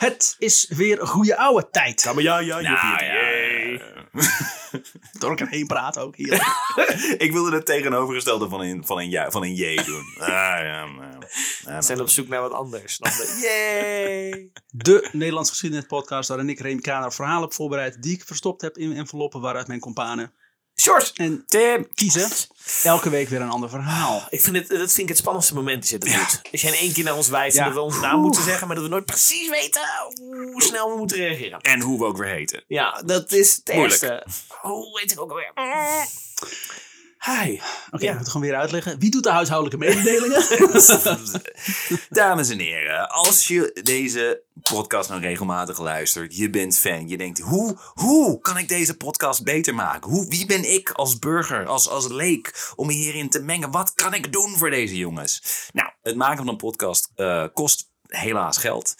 Het is weer een goede oude tijd. Ja, maar ja, ja, Nou, joepie, ja, jee. Door elkaar heen praten ook. Heerlijk. Ik wilde het tegenovergestelde van een, van een, ja, van een J doen. Ah, ja, maar- ja, We zijn op zoek naar wat anders. Dan de, yay! De Nederlands geschiedenis podcast waarin ik Remy Kaner verhalen heb voorbereid die ik verstopt heb in enveloppen waaruit mijn companen Short! en Tim! kiezen elke week weer een ander verhaal. Ik vind het, dat vind ik het spannendste moment is het goed. Als jij in één keer naar ons wijst Ja. en dat we onze naam moeten zeggen, maar dat we nooit precies weten hoe snel we moeten reageren. En hoe we ook weer heten. Ja, dat is het Moeilijk. eerste. Oh, weet ik ook alweer. Hi. Oké, Ja. ik moet het gewoon weer uitleggen. Wie doet de huishoudelijke mededelingen? Dames en heren, als je deze podcast nou regelmatig luistert, je bent fan, je denkt, hoe, hoe kan ik deze podcast beter maken? Hoe, wie ben ik als burger, als, als leek, om me hierin te mengen? Wat kan ik doen voor deze jongens? Nou, het maken van een podcast eh, kost helaas geld.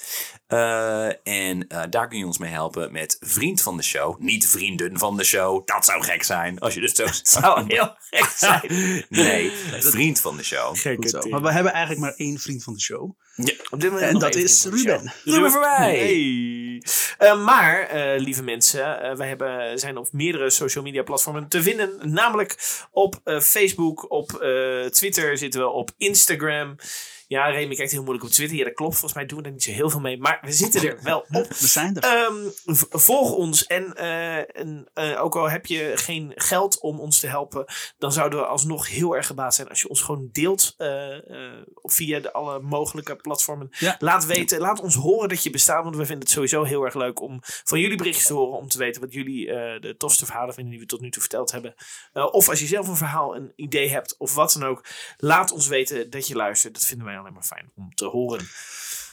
Eh, en eh, daar kun je ons mee helpen met vriend van de show. Niet vrienden van de show. Dat zou gek zijn. Als je dus zo Zou heel gek zijn. Nee, vriend van de show. Gekke. Maar we hebben eigenlijk maar één vriend van de show. Ja. Op dit moment En dat is Ruben. Ruben voorbij. Hey. Eh, maar, eh, lieve mensen, wij hebben, zijn op meerdere social media platformen te vinden. Namelijk op eh, Facebook, op eh, Twitter zitten we, op Instagram. Ja, Remy kijkt heel moeilijk op Twitter. Ja, dat klopt. Volgens mij doen we er niet zo heel veel mee. Maar we zitten er wel op. We zijn er. Ehm, volg ons en, eh, en eh, ook al heb je geen geld om ons te helpen, dan zouden we alsnog heel erg gebaat zijn als je ons gewoon deelt eh, via de alle mogelijke platformen. Ja. Laat weten, laat ons horen dat je bestaat, want we vinden het sowieso heel erg leuk om van jullie berichtjes te horen, om te weten wat jullie de tofste verhalen vinden die we tot nu toe verteld hebben. Of als je zelf een verhaal, een idee hebt of wat dan ook, laat ons weten dat je luistert. Dat vinden wij alleen maar fijn om te horen.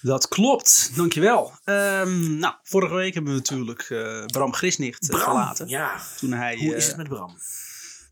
Dat klopt, dankjewel. Ehm nou, vorige week hebben we natuurlijk eh, Bram Grisnicht eh, verlaten. ja. Toen hij, Hoe is eh, het met Bram?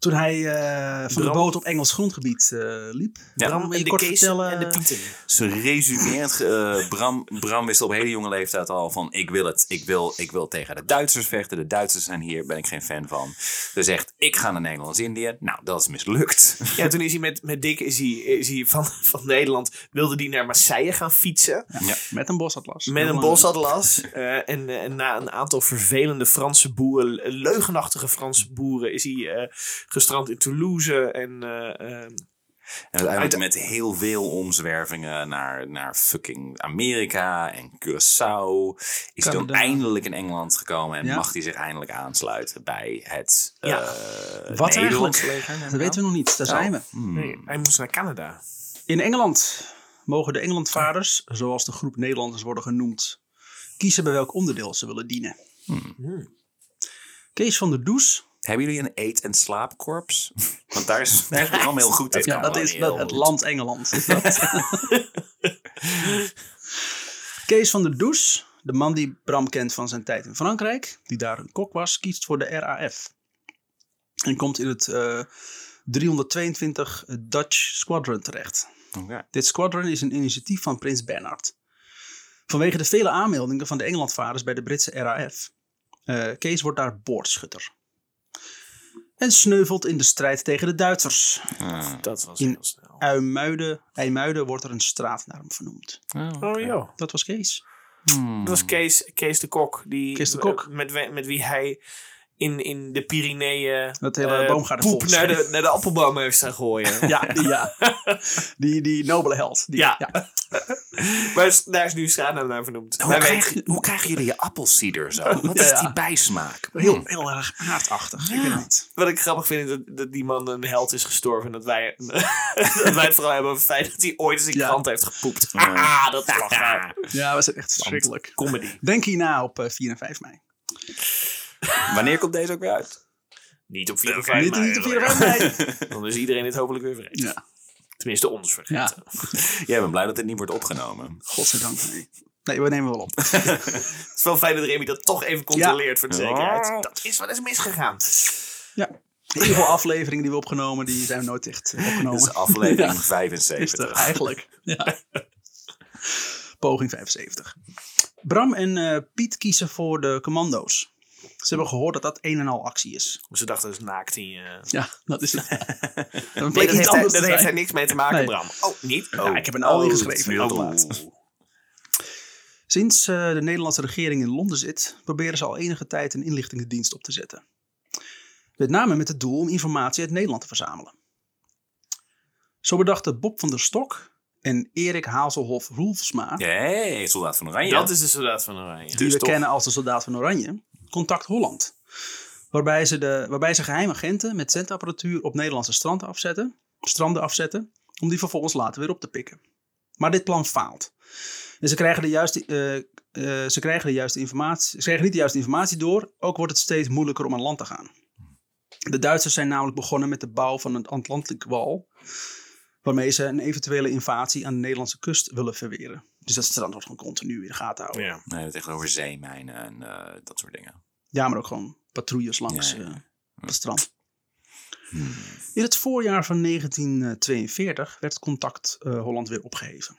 Toen hij eh, van de boot op Engels grondgebied eh, liep. Ja. Bram, en je de kort Kees vertellen? en de Pieten. Ze resumeert, eh, Bram, Bram wist op hele jonge leeftijd al van ik wil het. Ik wil, ik wil tegen de Duitsers vechten. De Duitsers zijn hier, ben ik geen fan van. Ze zegt ik ga naar Nederlands-Indië. Nou, dat is mislukt. Ja, toen is hij met, met Dick is hij, is hij van, van Nederland, wilde hij naar Marseille gaan fietsen. Ja. Met een bosatlas. Met een bosatlas. Eh, en, en na een aantal vervelende Franse boeren, leugenachtige Franse boeren, is hij eh, gestrand in Toulouse. En eh, eh, En uiteindelijk met heel veel omzwervingen naar, naar fucking Amerika en Curaçao. Is hij dan eindelijk in Engeland gekomen en Ja. mag hij zich eindelijk aansluiten bij het Ja. eh, Wat Nederlandse eigenlijk? leger. Dat weten we nog niet, daar zijn we. Hmm. nee, hij moest naar Canada. In Engeland mogen de Engelandvaders, zoals de groep Nederlanders worden genoemd, kiezen bij welk onderdeel ze willen dienen. Hmm. Kees van der Does, Hebben jullie een eet- en slaapkorps? Want daar is daar is Bram heel goed in. ja, dat is dat, het land Engeland. is dat. Kees van der Does, de man die Bram kent van zijn tijd in Frankrijk, die daar een kok was, kiest voor de RAF. En komt in het eh, 322 Dutch Squadron terecht. Oké. Dit squadron is een initiatief van prins Bernhard. Vanwege de vele aanmeldingen van de Engelandvaders bij de Britse RAF. eh, Kees wordt daar boordschutter. En sneuvelt in de strijd tegen de Duitsers. Ah. Dat was In- heel snel. IJmuiden, IJmuiden wordt er een straat naar hem vernoemd. Oh joh. Dat was Kees. Hmm. Dat was Kees, Kees de Kok. Die, Kees de Kok. Met, met wie hij in, in de Pyreneeën Dat hele eh, poep naar de, naar de appelboom heeft staan gooien. Ja, die, ja. die, die nobele held. Die, Ja. ja. maar is- daar is nu straatnaam naar vernoemd. Hoe, weten- hoe krijgen jullie je appelsieder zo? Wat is ja. die bijsmaak? Heel, heel erg aardachtig. Ik weet niet. Wat ik grappig vind is dat, dat die man een held is gestorven. En dat wij, dat wij het vooral hebben over het feit dat hij ooit eens in Ja. krant heeft gepoept. Ah, dat is. Ja, zijn echt verschrikkelijk. Comedy. Denk hierna op eh, 4 en 5 mei. Wanneer komt deze ook weer uit? Niet op 4 of 5 Niet, niet op 4 en 5 mei. Dan is iedereen dit hopelijk weer vergeten. Ja. Tenminste, ons vergeten. Jij bent blij dat dit niet wordt opgenomen. Godzijdank, nee. Nee, we nemen wel op. Het is wel fijn dat Remy dat toch even controleert voor de Ja. zekerheid. Dat is wel eens misgegaan. Ja. Heel veel afleveringen die we opgenomen, die zijn nooit echt eh, Dit opgenomen. is aflevering Ja. 75. Is eigenlijk. Ja. Poging 75. Bram en eh, Piet kiezen voor de commando's. Ze hebben gehoord dat dat een en al actie is. Ze dachten dat is naakt in je... Ja, dat is het. Dat Nee, bleek dat heeft, hij, dat heeft niks mee te maken, Nee. Bram. Oh, niet? Oh. Ja, ik heb een al Oh, ingeschreven. Oh. laat. Sinds eh, de Nederlandse regering in Londen zit, proberen ze al enige tijd een inlichtingendienst op te zetten. Met name met het doel om informatie uit Nederland te verzamelen. Zo bedachten Bob van der Stok en Erik Hazelhoff Roelfsma, Hey, soldaat van Oranje. Dat is de soldaat van Oranje. die dus we toch? kennen als de Soldaat van Oranje, Contact Holland. Waarbij ze, de, waarbij ze geheime agenten met zendapparatuur op Nederlandse stranden afzetten, stranden afzetten, om die vervolgens later weer op te pikken. Maar dit plan faalt. En ze krijgen de juiste, eh, eh, ze krijgen de juiste informatie, ze krijgen niet de juiste informatie door, ook wordt het steeds moeilijker om aan land te gaan. De Duitsers zijn namelijk begonnen met de bouw van een Atlantic Wall, waarmee ze een eventuele invasie aan de Nederlandse kust willen verweren. Dus dat strand wordt gewoon continu in de gaten houden. Ja. Nee, het echt over zeemijnen en eh, dat soort dingen. Ja, maar ook gewoon patrouilles langs Ja, ja, eh, het strand. In het voorjaar van 1942 werd Contact eh, Holland weer opgeheven.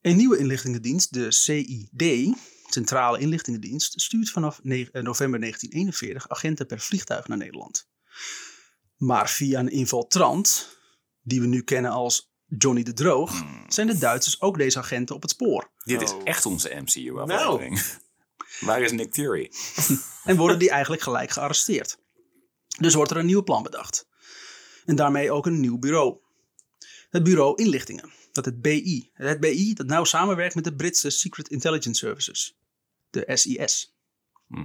Een nieuwe inlichtingendienst, de CID, Centrale Inlichtingendienst, stuurt vanaf eh, november 1941 agenten per vliegtuig naar Nederland. Maar via een infiltrant, die we nu kennen als Johnny de Droog, zijn de Duitsers ook deze agenten op het spoor. Dit is Oh. echt onze MCU-aflevering. Waar is Nick Fury? En worden die eigenlijk gelijk gearresteerd. Dus wordt er een nieuw plan bedacht. En daarmee ook een nieuw bureau. Het Bureau Inlichtingen, dat het BI. Het BI dat nauw samenwerkt met de Britse Secret Intelligence Services, de SIS. Hm.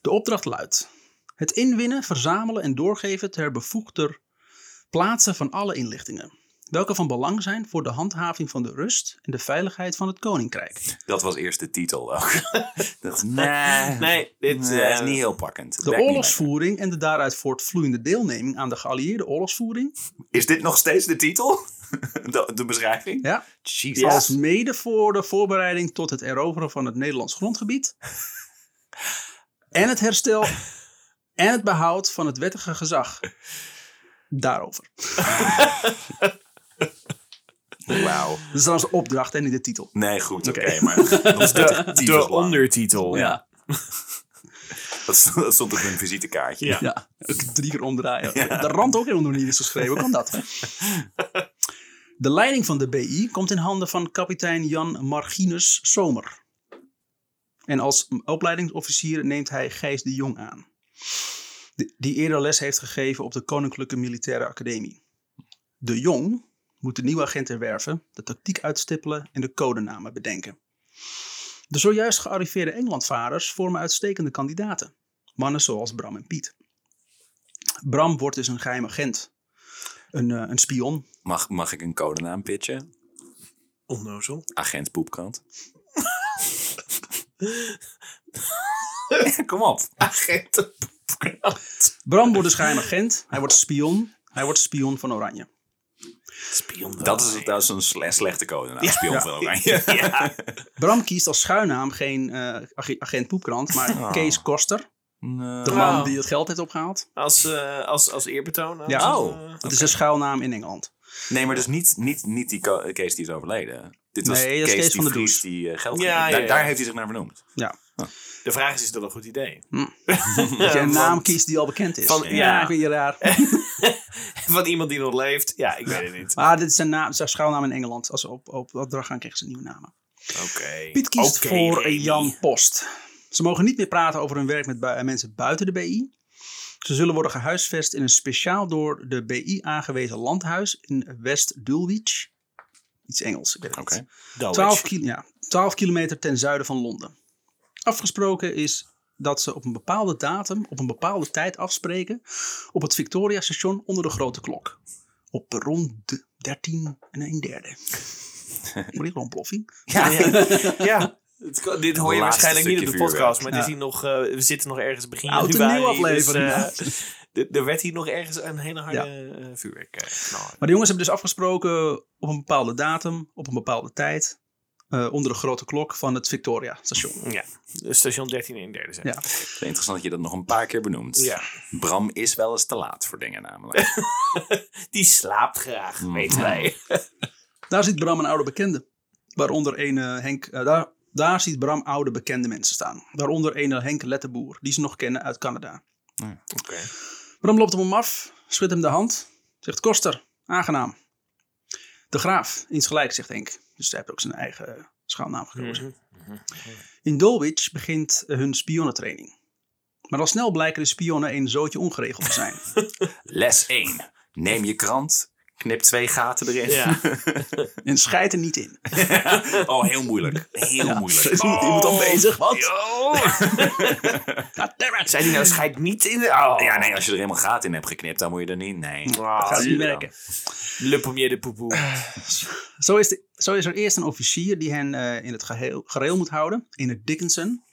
De opdracht luidt: het inwinnen, verzamelen en doorgeven ter bevoegder plaatsen van alle inlichtingen, welke van belang zijn voor de handhaving van de rust en de veiligheid van het koninkrijk. Dat was eerst de titel ook. dat, nee, Nee, dit nee, eh, is niet heel pakkend. De oorlogsvoering en de daaruit voortvloeiende deelneming aan de geallieerde oorlogsvoering. Is dit nog steeds de titel? de, de beschrijving? Ja. Jesus. Als mede voor de voorbereiding tot het eroveren van het Nederlands grondgebied. en het herstel en het behoud van het wettige gezag. Daarover. Wauw. Dat is trouwens de opdracht en niet de titel. Nee, goed, oké. Maar dat was de, de lang. ondertitel. Ja, Dat stond, dat stond op mijn visitekaartje. Ja. drie keer omdraaien. De rand ook helemaal nog niet is geschreven. Hoe kan dat? De leiding van de BI komt in handen van kapitein Jan Marginus Somer. En als opleidingsofficier neemt hij Gijs de Jong aan. Die eerder les heeft gegeven op de Koninklijke Militaire Academie. De Jong moet de nieuwe agenten werven, de tactiek uitstippelen en de codenamen bedenken. De zojuist gearriveerde Engelandvaarders vormen uitstekende kandidaten. Mannen zoals Bram en Piet. Bram wordt dus een geheim agent. Een, eh, een spion. Mag, mag ik een codenaam pitchen? Onnozel. Agent Poepkant. Kom op. Agenten. Bram wordt dus geheim agent. Hij wordt spion. Hij wordt spion van Oranje. Spion. Dat is, dat is een sle- slechte codenaam. Spion Ja. van Oranje. Ja. Bram kiest als schuilnaam geen eh, ag- agent Poepkrant, maar Oh. Kees Koster. Nee. De man Oh. die het geld heeft opgehaald. Als, eh, als, als eerbetoon. Als, Ja. Oh. eh, Het is een schuilnaam in Engeland. Nee, maar dus niet, niet, niet die Kees die is overleden. Dit was Nee, dat is Kees, Kees die van der Vries die eh, geld Ja, verdiende. ja, daar, heeft hij zich naar vernoemd. Ja. de vraag is, is dat een goed idee? Dat je een naam kiest die al bekend is. Van- ja, ja. vind je raar. Van iemand die nog leeft? Ja, ik weet het niet. Maar dit is een, naam, zijn schuilnaam in Engeland. Als ze op, op opdracht gaan, krijgen ze nieuwe namen. Oké. Piet kiest voor Remy. Jan Post. Ze mogen niet meer praten over hun werk met mensen buiten de BI. Ze zullen worden gehuisvest in een speciaal door de BI aangewezen landhuis in West Dulwich. Iets Engels, ik weet het Oké. niet. Dulwich. 12, kil- ja, 12 kilometer ten zuiden van Londen. Afgesproken is dat ze op een bepaalde datum, op een bepaalde tijd afspreken op het Victoria Station onder de grote klok. Op perron de 13 en een derde. Moet ik ontploffing? Ja, ja. ja. Het kan- dit hoor je waarschijnlijk niet op de podcast, maar vuurwerk. dit is hier nog, eh, we zitten nog ergens begin Oud en januari. nieuw aflevering, Dus, d- er werd hier nog ergens een hele harde eh, vuurwerk eh, knallen. Maar de jongens hebben dus afgesproken op een bepaalde datum, op een bepaalde tijd, eh, onder de grote klok van het Victoria station. Ja, station 13 en derde zijn. Ja. Het is interessant dat je dat nog een paar keer benoemt. Ja. Bram is wel eens te laat voor dingen namelijk. Die slaapt graag, Mm. weten wij. Daar ziet Bram een oude bekende. Waaronder een eh, Henk. eh, daar, daar ziet Bram oude bekende mensen staan. Waaronder een Henk Lettenboer, die ze nog kennen uit Canada. Oké. Bram loopt op hem af, schudt hem de hand, zegt Koster, aangenaam. De graaf, insgelijks, zegt Henk. Dus hij heeft ook zijn eigen, zijn schuilnaam gekozen. Mhm. In Dulwich begint hun spionnentraining. Maar al snel blijken de spionnen een zootje ongeregeld te zijn. Les 1. Neem je krant, knip twee gaten erin. Ja. en scheid er niet in. oh, heel moeilijk. Heel moeilijk. Is iemand al bezig? Wat? Zei die nou schijt niet in de... Oh. Ja, nee, als je er helemaal gaten in hebt geknipt, dan moet je er niet. Nee. Gaat niet je werken. Le premier de poepoe. Zo is, de, zo is er eerst een officier die hen eh, in het geheel, gereel moet houden. In het Dickinson.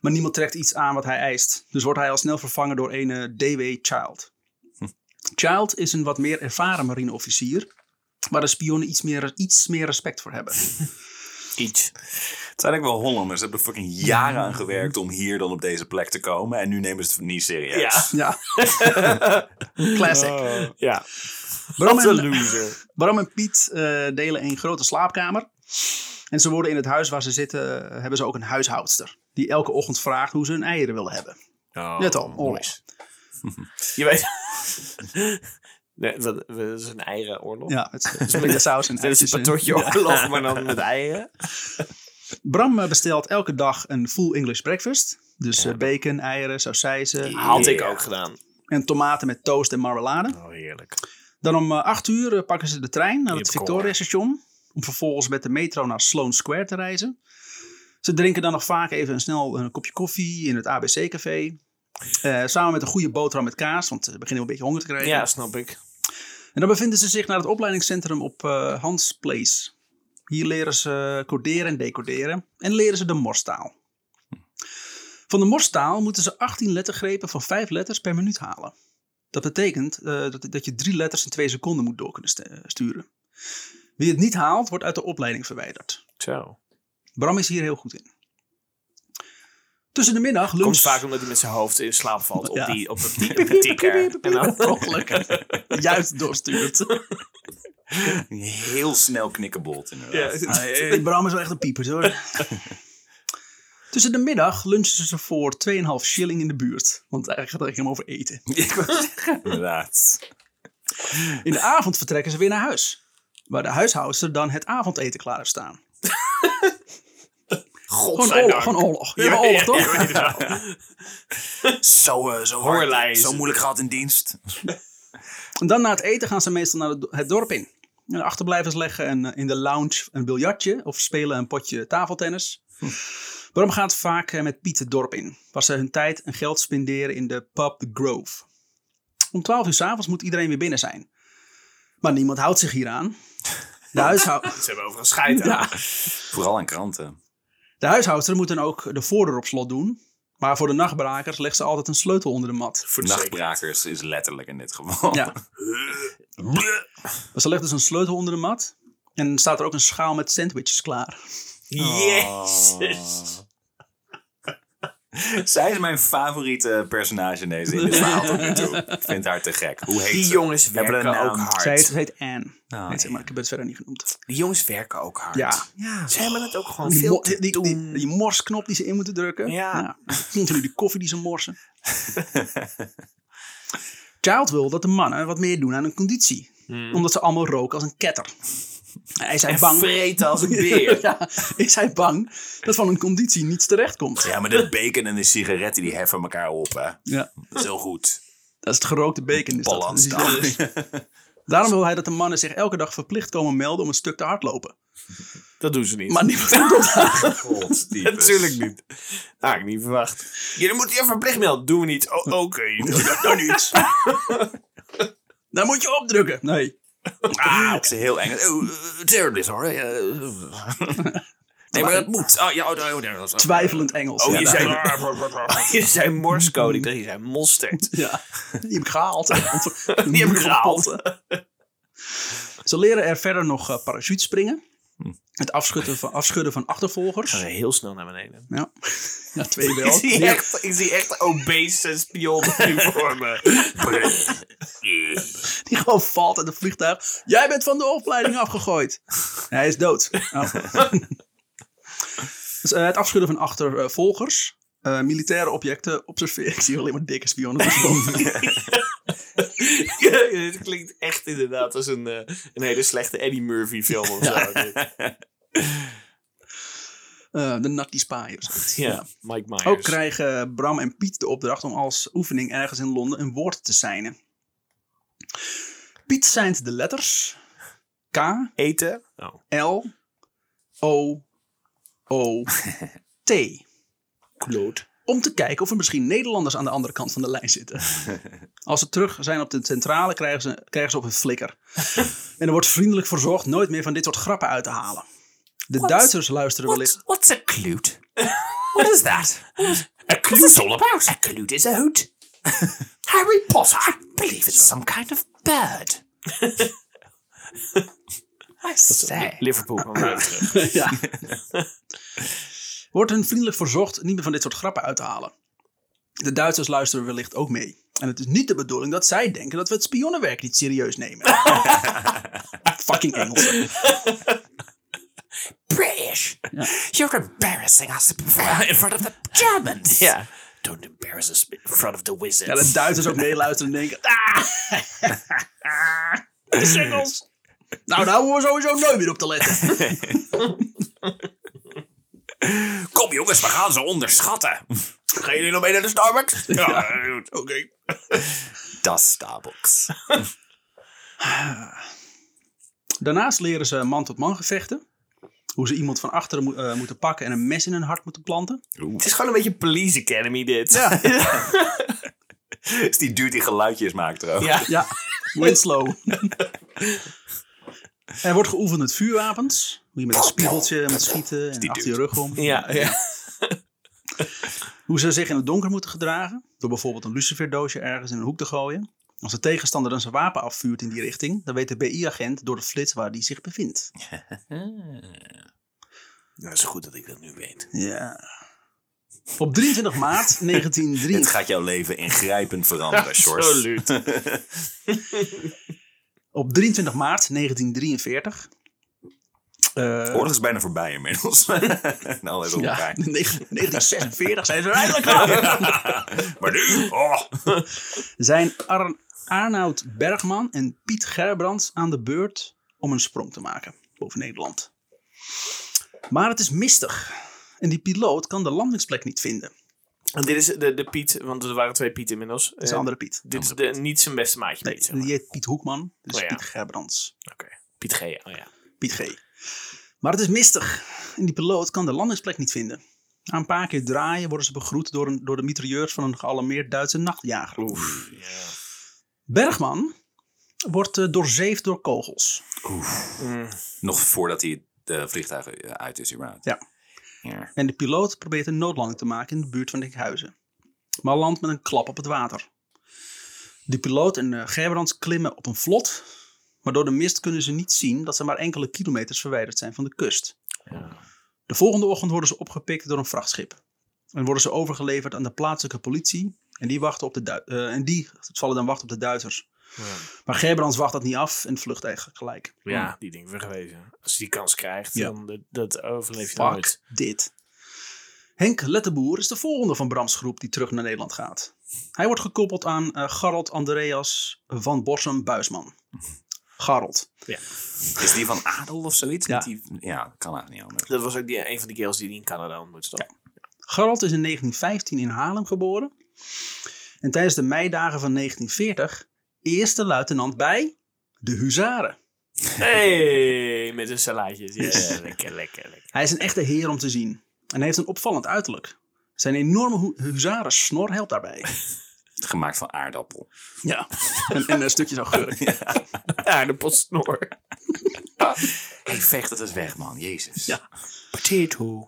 Maar niemand trekt iets aan wat hij eist. Dus wordt hij al snel vervangen door een eh, D.W. Child. Child is een wat meer ervaren marineofficier. Waar de spionnen iets meer, iets meer respect voor hebben. Iets. Het zijn ook wel Hollanders. Ze hebben er fucking jaren aan gewerkt om hier dan op deze plek te komen. En nu nemen ze het niet serieus. Ja. Ja. Classic. Ja. Bram en, loser. Bram en Piet eh, delen een grote slaapkamer. En ze worden in het huis waar ze zitten, hebben ze ook een huishoudster. Die elke ochtend vraagt hoe ze hun eieren willen hebben. Oh, Net al, nice. Je weet... Nee, wat is een eieroorlog? Ja, met splinter saus en Dat is een patotje oorlog, maar dan met eieren. Bram eh, bestelt elke dag een full English breakfast. Dus eh, bacon, eieren, sausijzen Had ik ook gedaan. en tomaten met toast en marmelade. Oh, heerlijk. Dan om eh, 8 uur pakken ze de trein naar het hebt Victoria Station. Om vervolgens met de metro naar Sloane Square te reizen. Ze drinken dan nog vaak even een snel een kopje koffie in het ABC-café. Eh, samen met een goede boterham met kaas, want ze beginnen een beetje honger te krijgen. Ja, snap ik. En dan bevinden ze zich naar het opleidingscentrum op eh, Hans Place. Hier leren ze coderen en decoderen en leren ze de morstaal. Van de morstaal moeten ze 18 lettergrepen van 5 letters per minuut halen. Dat betekent eh, dat, dat je drie letters in 2 seconden moet door kunnen st- sturen. Wie het niet haalt, wordt uit de opleiding verwijderd. Zo. Bram is hier heel goed in. Tussen de middag lunch... Komt vaak omdat hij met zijn hoofd in slaap valt op, Ja. die, op, die, op de tikker. En dan, Ongeluk. Juist doorstuurt. Heel snel knikkenbolt inderdaad. Ja. Hey, Bram is wel echt een pieper hoor. Tussen de middag lunchen ze voor 2,5 shilling in de buurt. Want eigenlijk gaat het helemaal over eten. Ik wou zeggen, inderdaad. In de avond vertrekken ze weer naar huis. Waar de huishoudster dan het avondeten klaar heeft staan. Gewoon oorlog, gewoon oorlog. Je hebt oorlog, toch? Zo, eh, zo zo moeilijk gehad in dienst. En dan na het eten gaan ze meestal naar het- het dorp in. En de achterblijvers leggen een, in de lounge een biljartje of spelen een potje tafeltennis. Bram gaat vaak eh, met Piet het dorp in, waar ze hun tijd en geld spenderen in de pub The Grove. Om 12 uur s'avonds moet iedereen weer binnen zijn. Maar niemand houdt zich hier aan. De, Ze hebben over gescheiden. ja, Vooral aan kranten. De huishoudster moet dan ook de voordeur op slot doen. Maar voor de nachtbrakers legt ze altijd een sleutel onder de mat. Voor. Nachtbrakers is letterlijk in dit geval. Ja. Dus ze legt dus een sleutel onder de mat. En dan staat er ook een schaal met sandwiches klaar. Jezus. Zij is mijn favoriete personage in deze in dit verhaal tot nu toe. Ik vind haar te gek. Hoe heet Die ze? jongens Hebben werken een ook naam? hard. Zij heet, ze heet Anne. Oh, heet ze, ja. maar ik heb het verder niet genoemd. Die jongens werken ook hard. Ja. Ja. Ze hebben het ook gewoon Die, veel mo- te die, die, doen. die, die morsknop die ze in moeten drukken. Ja. Continu die koffie die ze morsen. Child wil dat de mannen wat meer doen aan hun conditie. Omdat ze allemaal roken als een ketter. Hij is hij en bang. vreten als een beer. ja, is hij bang dat van hun conditie niets terecht komt. Ja, maar de bacon en de sigaretten die heffen elkaar op, hè. Ja, Dat is heel goed. dat is het gerookte bacon. Is dat. Balans. Dus die- Daarom wil hij dat de mannen zich elke dag verplicht komen melden om een stuk te hardlopen. Dat doen ze niet. Maar niemand doet dat. God, Natuurlijk niet. Nou, ik niet verwacht. Ja, dan moet je verplicht melden. Doen we niet. Oké. Nou niet. Dan moet je opdrukken. Nee. Ah, ook ze heel eng. Oh, terrorist hoor. Ja, uh. Nee, maar dat moet. Oh, ja, oh, oh, oh, oh. Twijfelend Engels. Oh, ja, je daar- zei, je zei morsecode. Ik dacht, je zei mosterd. Ja, die heb ik gehaald. Die heb ik gehaald. Ze leren er verder nog uh, parachute springen. Het afschudden van, afschudden van achtervolgers. Ik ga heel snel naar beneden. Ja, ja twee Ik wel. zie Die- echt, ik zie echt obese spion nu voor me. Die gewoon valt uit het vliegtuig. Jij bent van de opleiding afgegooid. Hij is dood. Oh. dus, eh, het afschudden van achtervolgers. Eh, militaire objecten observeren. Ik zie alleen maar dikke spionnen. Het klinkt echt inderdaad als een, eh, een hele slechte Eddie Murphy film of zo. Eh, de Spy. of zoiets. Ja, Mike Myers. Ook krijgen Bram en Piet de opdracht om als oefening ergens in Londen een woord te seinen. Piet seint de letters K, Eten. Oh, L, O, O, T. kloot. Om te kijken of er misschien Nederlanders aan de andere kant van de lijn zitten. Als ze terug zijn op de centrale, krijgen ze, krijgen ze op een flikker. En er wordt vriendelijk verzorgd nooit meer van dit soort grappen uit te halen. De What? Duitsers luisteren wellicht. what's a clute? What is that? A it all about? A clute is a hoot. Harry Potter. I believe it's some kind of bird. I say. Liverpool kwam weer terug. ja. Wordt hun vriendelijk verzocht niet meer van dit soort grappen uit te halen. De Duitsers luisteren wellicht ook mee. En het is niet de bedoeling dat zij denken dat we het spionnenwerk niet serieus nemen. Fucking Engelsen. British. You're embarrassing us in front of the Germans. Ja. Don't embarrass us in front of the wizards. Ja, de Duitsers ook meeluisteren en denken... Ah, de singles. Nou, daar hoeven we sowieso nooit meer op te letten. Kom jongens, we gaan ze onderschatten. Gaan jullie nog mee naar de Starbucks? Ja, goed, oké. Das Starbucks. Daarnaast leren ze man-tot-man gevechten. Hoe ze iemand van achteren mo- eh, moeten pakken en een mes in hun hart moeten planten. Het is gewoon een beetje Police Academy dit. Ja. is die dude die geluidjes maakt ook. Ja. Ja, Winslow. er wordt geoefend met vuurwapens. Hoe je met een spiegeltje moet schieten en die achter je rug om. Ja, ja. Hoe ze zich in het donker moeten gedragen. Door bijvoorbeeld een luciferdoosje ergens in een hoek te gooien. Als de tegenstander dan zijn wapen afvuurt in die richting, dan weet de BI-agent door de flits waar die zich bevindt. Dat is goed dat ik dat nu weet. Ja. Op 23 maart Het 1903. gaat jouw leven ingrijpend veranderen, Sjors. Absoluut. Op 23 maart 1943. Eh, Oorlog is bijna voorbij inmiddels. nou, even op ja, elkaar. 1946 zijn ze er eindelijk. Maar nu? Oh. zijn Ar Arnoud Bergman en Piet Gerbrands aan de beurt om een sprong te maken boven Nederland. Maar het is mistig en die piloot kan de landingsplek niet vinden. En dit is de, de Piet, want er waren twee Piet inmiddels. Dat is Eh, een andere Piet. Dit is de, niet zijn beste maatje Nee, Piet. zeg maar. die heet Piet Hoekman. Dit is Oh ja. Piet Gerbrands. Oké. Piet G. Oh ja. Piet G. Maar het is mistig en die piloot kan de landingsplek niet vinden. Na een paar keer draaien worden ze begroet door, een, door de mitrailleurs van een gealarmeerd Duitse nachtjager. Oef. Ja. Bergman wordt uh, doorzeefd door kogels. Mm. Nog voordat hij de vliegtuigen eh, uit is überhaupt. Ja. Ja. En de piloot probeert een noodlanding te maken in de buurt van Dinkhuizen. Maar landt met een klap op het water. De piloot en uh, Gerbrands klimmen op een vlot. Maar door de mist kunnen ze niet zien dat ze maar enkele kilometers verwijderd zijn van de kust. Ja. De volgende ochtend worden ze opgepikt door een vrachtschip. En worden ze overgeleverd aan de plaatselijke politie. En die, wachten op de Du- eh, en die vallen dan wachten op de Duitsers. Ja. Maar Gerbrands wacht dat niet af en vlucht eigenlijk gelijk. Ja, die ding wegwezen. Als je die kans krijgt, Ja. dan dat, dat overleef je nooit. dit. Henk Lettenboer is de volgende van Brams groep die terug naar Nederland gaat. Hij wordt gekoppeld aan Garald Andreas van Borsum Buisman. Garald. Is die van Adel of zoiets? Ja. Die, ja, kan eigenlijk niet anders. Dat was ook die, een van die kerels die in Canada ontmoet. toch? Garald is in 1915 in Haarlem geboren. En tijdens de meidagen van 1940 eerste luitenant bij de Huzaren. Hey, met een salaatje. Ja, lekker, lekker, lekker. Hij is een echte heer om te zien. En hij heeft een opvallend uiterlijk. Zijn enorme hu- huzaren snor helpt daarbij. Gemaakt van aardappel. Ja, en, en een stukje augurk. Aardappelsnor. hey, vecht het eens weg, man. Jezus. Ja. Potato.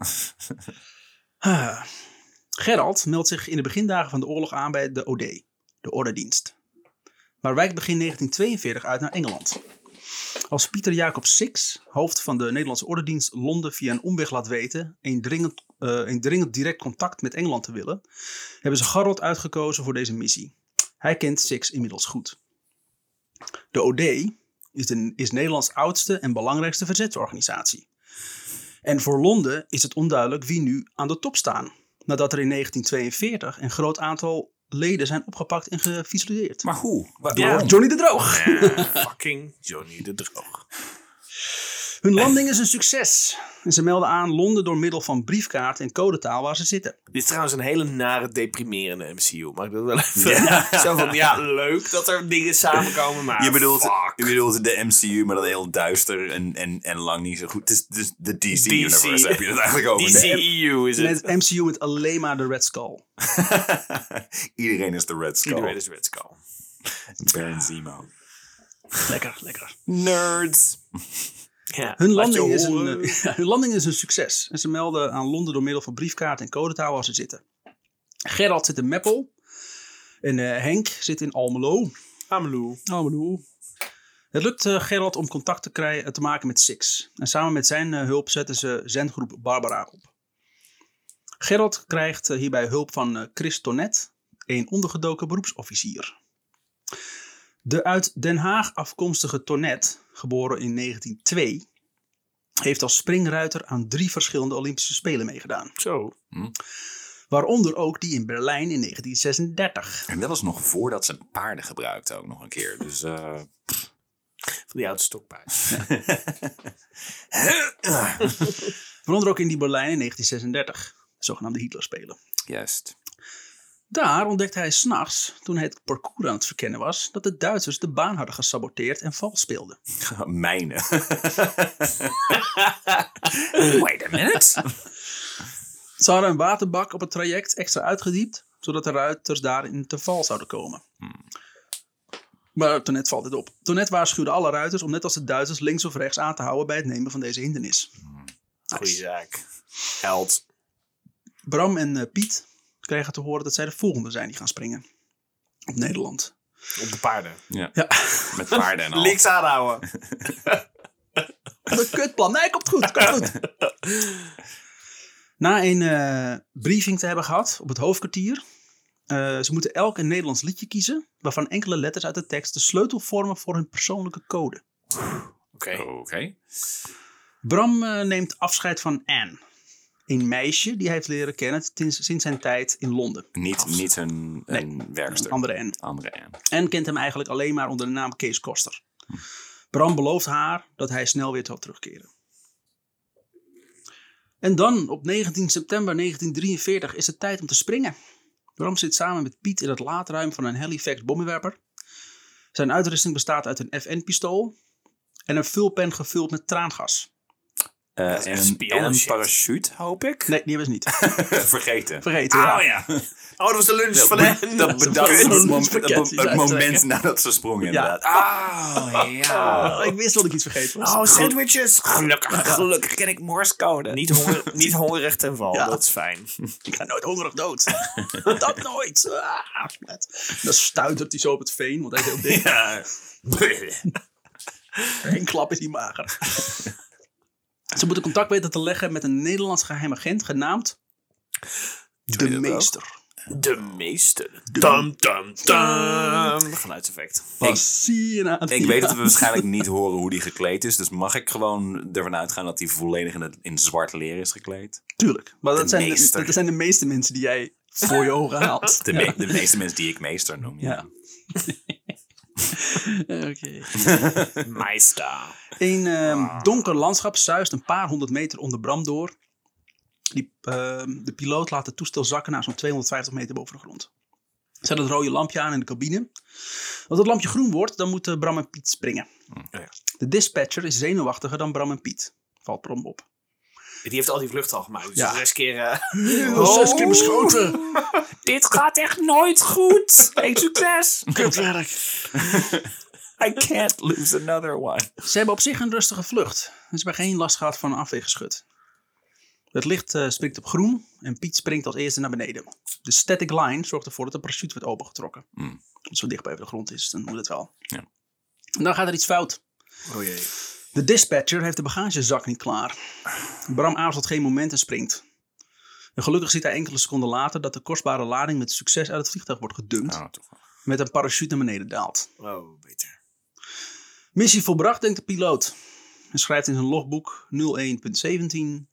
Ah. Gerald meldt zich in de begindagen van de oorlog aan bij de OD, de Ordendienst. Maar wijkt begin 1942 uit naar Engeland. Als Pieter Jacob Six, hoofd van de Nederlandse Ordendienst Londen via een omweg laat weten een dringend, eh, een dringend direct contact met Engeland te willen, hebben ze Gerald uitgekozen voor deze missie. Hij kent Six inmiddels goed. De OD is, de, is Nederlands oudste en belangrijkste verzetsorganisatie. En voor Londen is het onduidelijk wie nu aan de top staan. Nadat er in 1942 een groot aantal leden zijn opgepakt en gefusilleerd. Maar hoe? Wa- Ja. waarom? Johnny de Droog. Ja, fucking Johnny de Droog. Hun landing is een succes. En ze melden aan Londen door middel van briefkaart en codetaal waar ze zitten. Dit is trouwens een hele nare, deprimerende MCU. Mag ik dat wel even... Zo van, ja, leuk dat er dingen samenkomen, maar Je bedoelt, fuck. je bedoelt de MCU, maar dan heel duister en, en, en lang niet zo goed. Het is dus de DC, DC. Universe heb je het eigenlijk over. DCEU is het. Met MCU met alleen maar de Red Skull. Iedereen is de Red Skull. Iedereen is Red Skull. Baron Zemo. Lekker, lekker. Nerds. Ja, Hun landing, is een, eh, hun landing is een succes. En ze melden aan Londen door middel van briefkaart en codetaal waar ze zitten. Gerald zit in Meppel. En eh, Henk zit in Almelo. Ameloe. Almelo. Het lukt eh, Gerald om contact te, krijgen, te maken met Six. En samen met zijn hulp zetten ze zendgroep Barbara op. Gerald krijgt hierbij hulp van Chris Tonet, een ondergedoken beroepsofficier. De uit Den Haag afkomstige Tonet, geboren in 1902, heeft als springruiter aan drie verschillende Olympische Spelen meegedaan. Zo. Waaronder ook die in Berlijn in 1936. En dat was nog voordat ze paarden gebruikten ook nog een keer. Dus eh, Van die oude stokpaard. Waaronder ook in die Berlijn in 1936, de zogenaamde Hitlerspelen. juist. Daar ontdekte hij s'nachts, toen hij het parcours aan het verkennen was, dat de Duitsers de baan hadden gesaboteerd en vals speelden. Mijnen. Wait a minute. Ze hadden een waterbak op het traject extra uitgediept, zodat de ruiters daarin te val zouden komen. Maar Tonet valt dit op. Tonet waarschuwde alle ruiters om net als de Duitsers links of rechts aan te houden bij het nemen van deze hindernis. Goeie zaak. Held. Bram en eh, Piet kregen te horen dat zij de volgende zijn die gaan springen. Op Nederland. Op de paarden. Ja. Ja, Met paarden en al. Links aanhouden. een kutplan. Nee, komt goed, komt goed. Na een eh, briefing te hebben gehad op het hoofdkwartier. eh, ze moeten elk een Nederlands liedje kiezen. Waarvan enkele letters uit de tekst de sleutel vormen voor hun persoonlijke code. Oké. Oké. Bram eh, neemt afscheid van Anne. Een meisje die hij heeft leren kennen sinds, sinds zijn tijd in Londen. Niet, niet een, een werkster. Een andere Anne. Andere. En kent hem eigenlijk alleen maar onder de naam Kees Koster. Bram belooft haar dat hij snel weer zal terugkeren. En dan, op 19 september 1943, is het tijd om te springen. Bram zit samen met Piet in het laadruim van een Halifax bommenwerper. Zijn uitrusting bestaat uit een FN-pistool en een vulpen gevuld met traangas. Eh, is echt en, een parachute, hoop ik. Nee, die hebben ze niet. Vergeten. Vergeten, ja. Oh ja. Oh, dat was de lunch van Dat, hen. dat, is het, Zo'n mom- spaghetti, het, moment nadat ze sprongen Ja. inderdaad. Ah, ja. Oh, ik wist dat ik iets vergeten was. Oh, sandwiches. Gelukkig. Gelukkig ken ik morsecode. Niet, honger, niet hongerig ten val. Ja. Dat is fijn. Ik ga nooit hongerig dood. dat nooit. Ah. Dan stuitert hij zo op het veen, want hij is heel dik. Ja. Eén klap is hij mager. Ze moeten contact weten te leggen met een Nederlands geheim agent genaamd De Meester. De meester. Dum, dum, dum. Geluidseffect. Fascinatie. Ik weet dat we waarschijnlijk niet horen hoe die gekleed is. Dus mag ik gewoon ervan uitgaan dat hij volledig in, het, in zwart leer is gekleed? Tuurlijk. Maar dat zijn, de, dat zijn de meeste mensen die jij voor je ogen haalt. De, me- de meeste mensen die ik meester noem. Ja. Ja. Oké. Meester. Een ehm, donker landschap zuist een paar honderd meter onder Bram door. Die, ehm, de piloot laat het toestel zakken naar zo'n 250 meter boven de grond. Zet het rode lampje aan in de cabine. Als het lampje groen wordt, dan moeten Bram en Piet springen. ja. De dispatcher is zenuwachtiger dan Bram en Piet. Valt Bram op. Die heeft al die vluchten al gemaakt. Dus Ja. zes keer... eh, Zes keer beschoten. Dit gaat echt nooit goed. Geen succes. Kutwerk. I can't lose another one. Ze hebben op zich een rustige vlucht. Ze hebben geen last gehad van een afweergeschut. Het licht eh, springt op groen en Piet springt als eerste naar beneden. De static line zorgt ervoor dat de parachute wordt opengetrokken. Hmm. Als het zo dicht boven de grond is, dan moet het wel. Ja. En dan gaat er iets fout. Oh jee. De dispatcher heeft de bagagezak niet klaar. Bram aarzelt geen moment en springt. En gelukkig ziet hij enkele seconden later dat de kostbare lading met succes uit het vliegtuig wordt gedumpt. Oh. Met een parachute naar beneden daalt. Oh, beter. Missie volbracht, denkt de piloot. Hij schrijft in zijn logboek 01.17.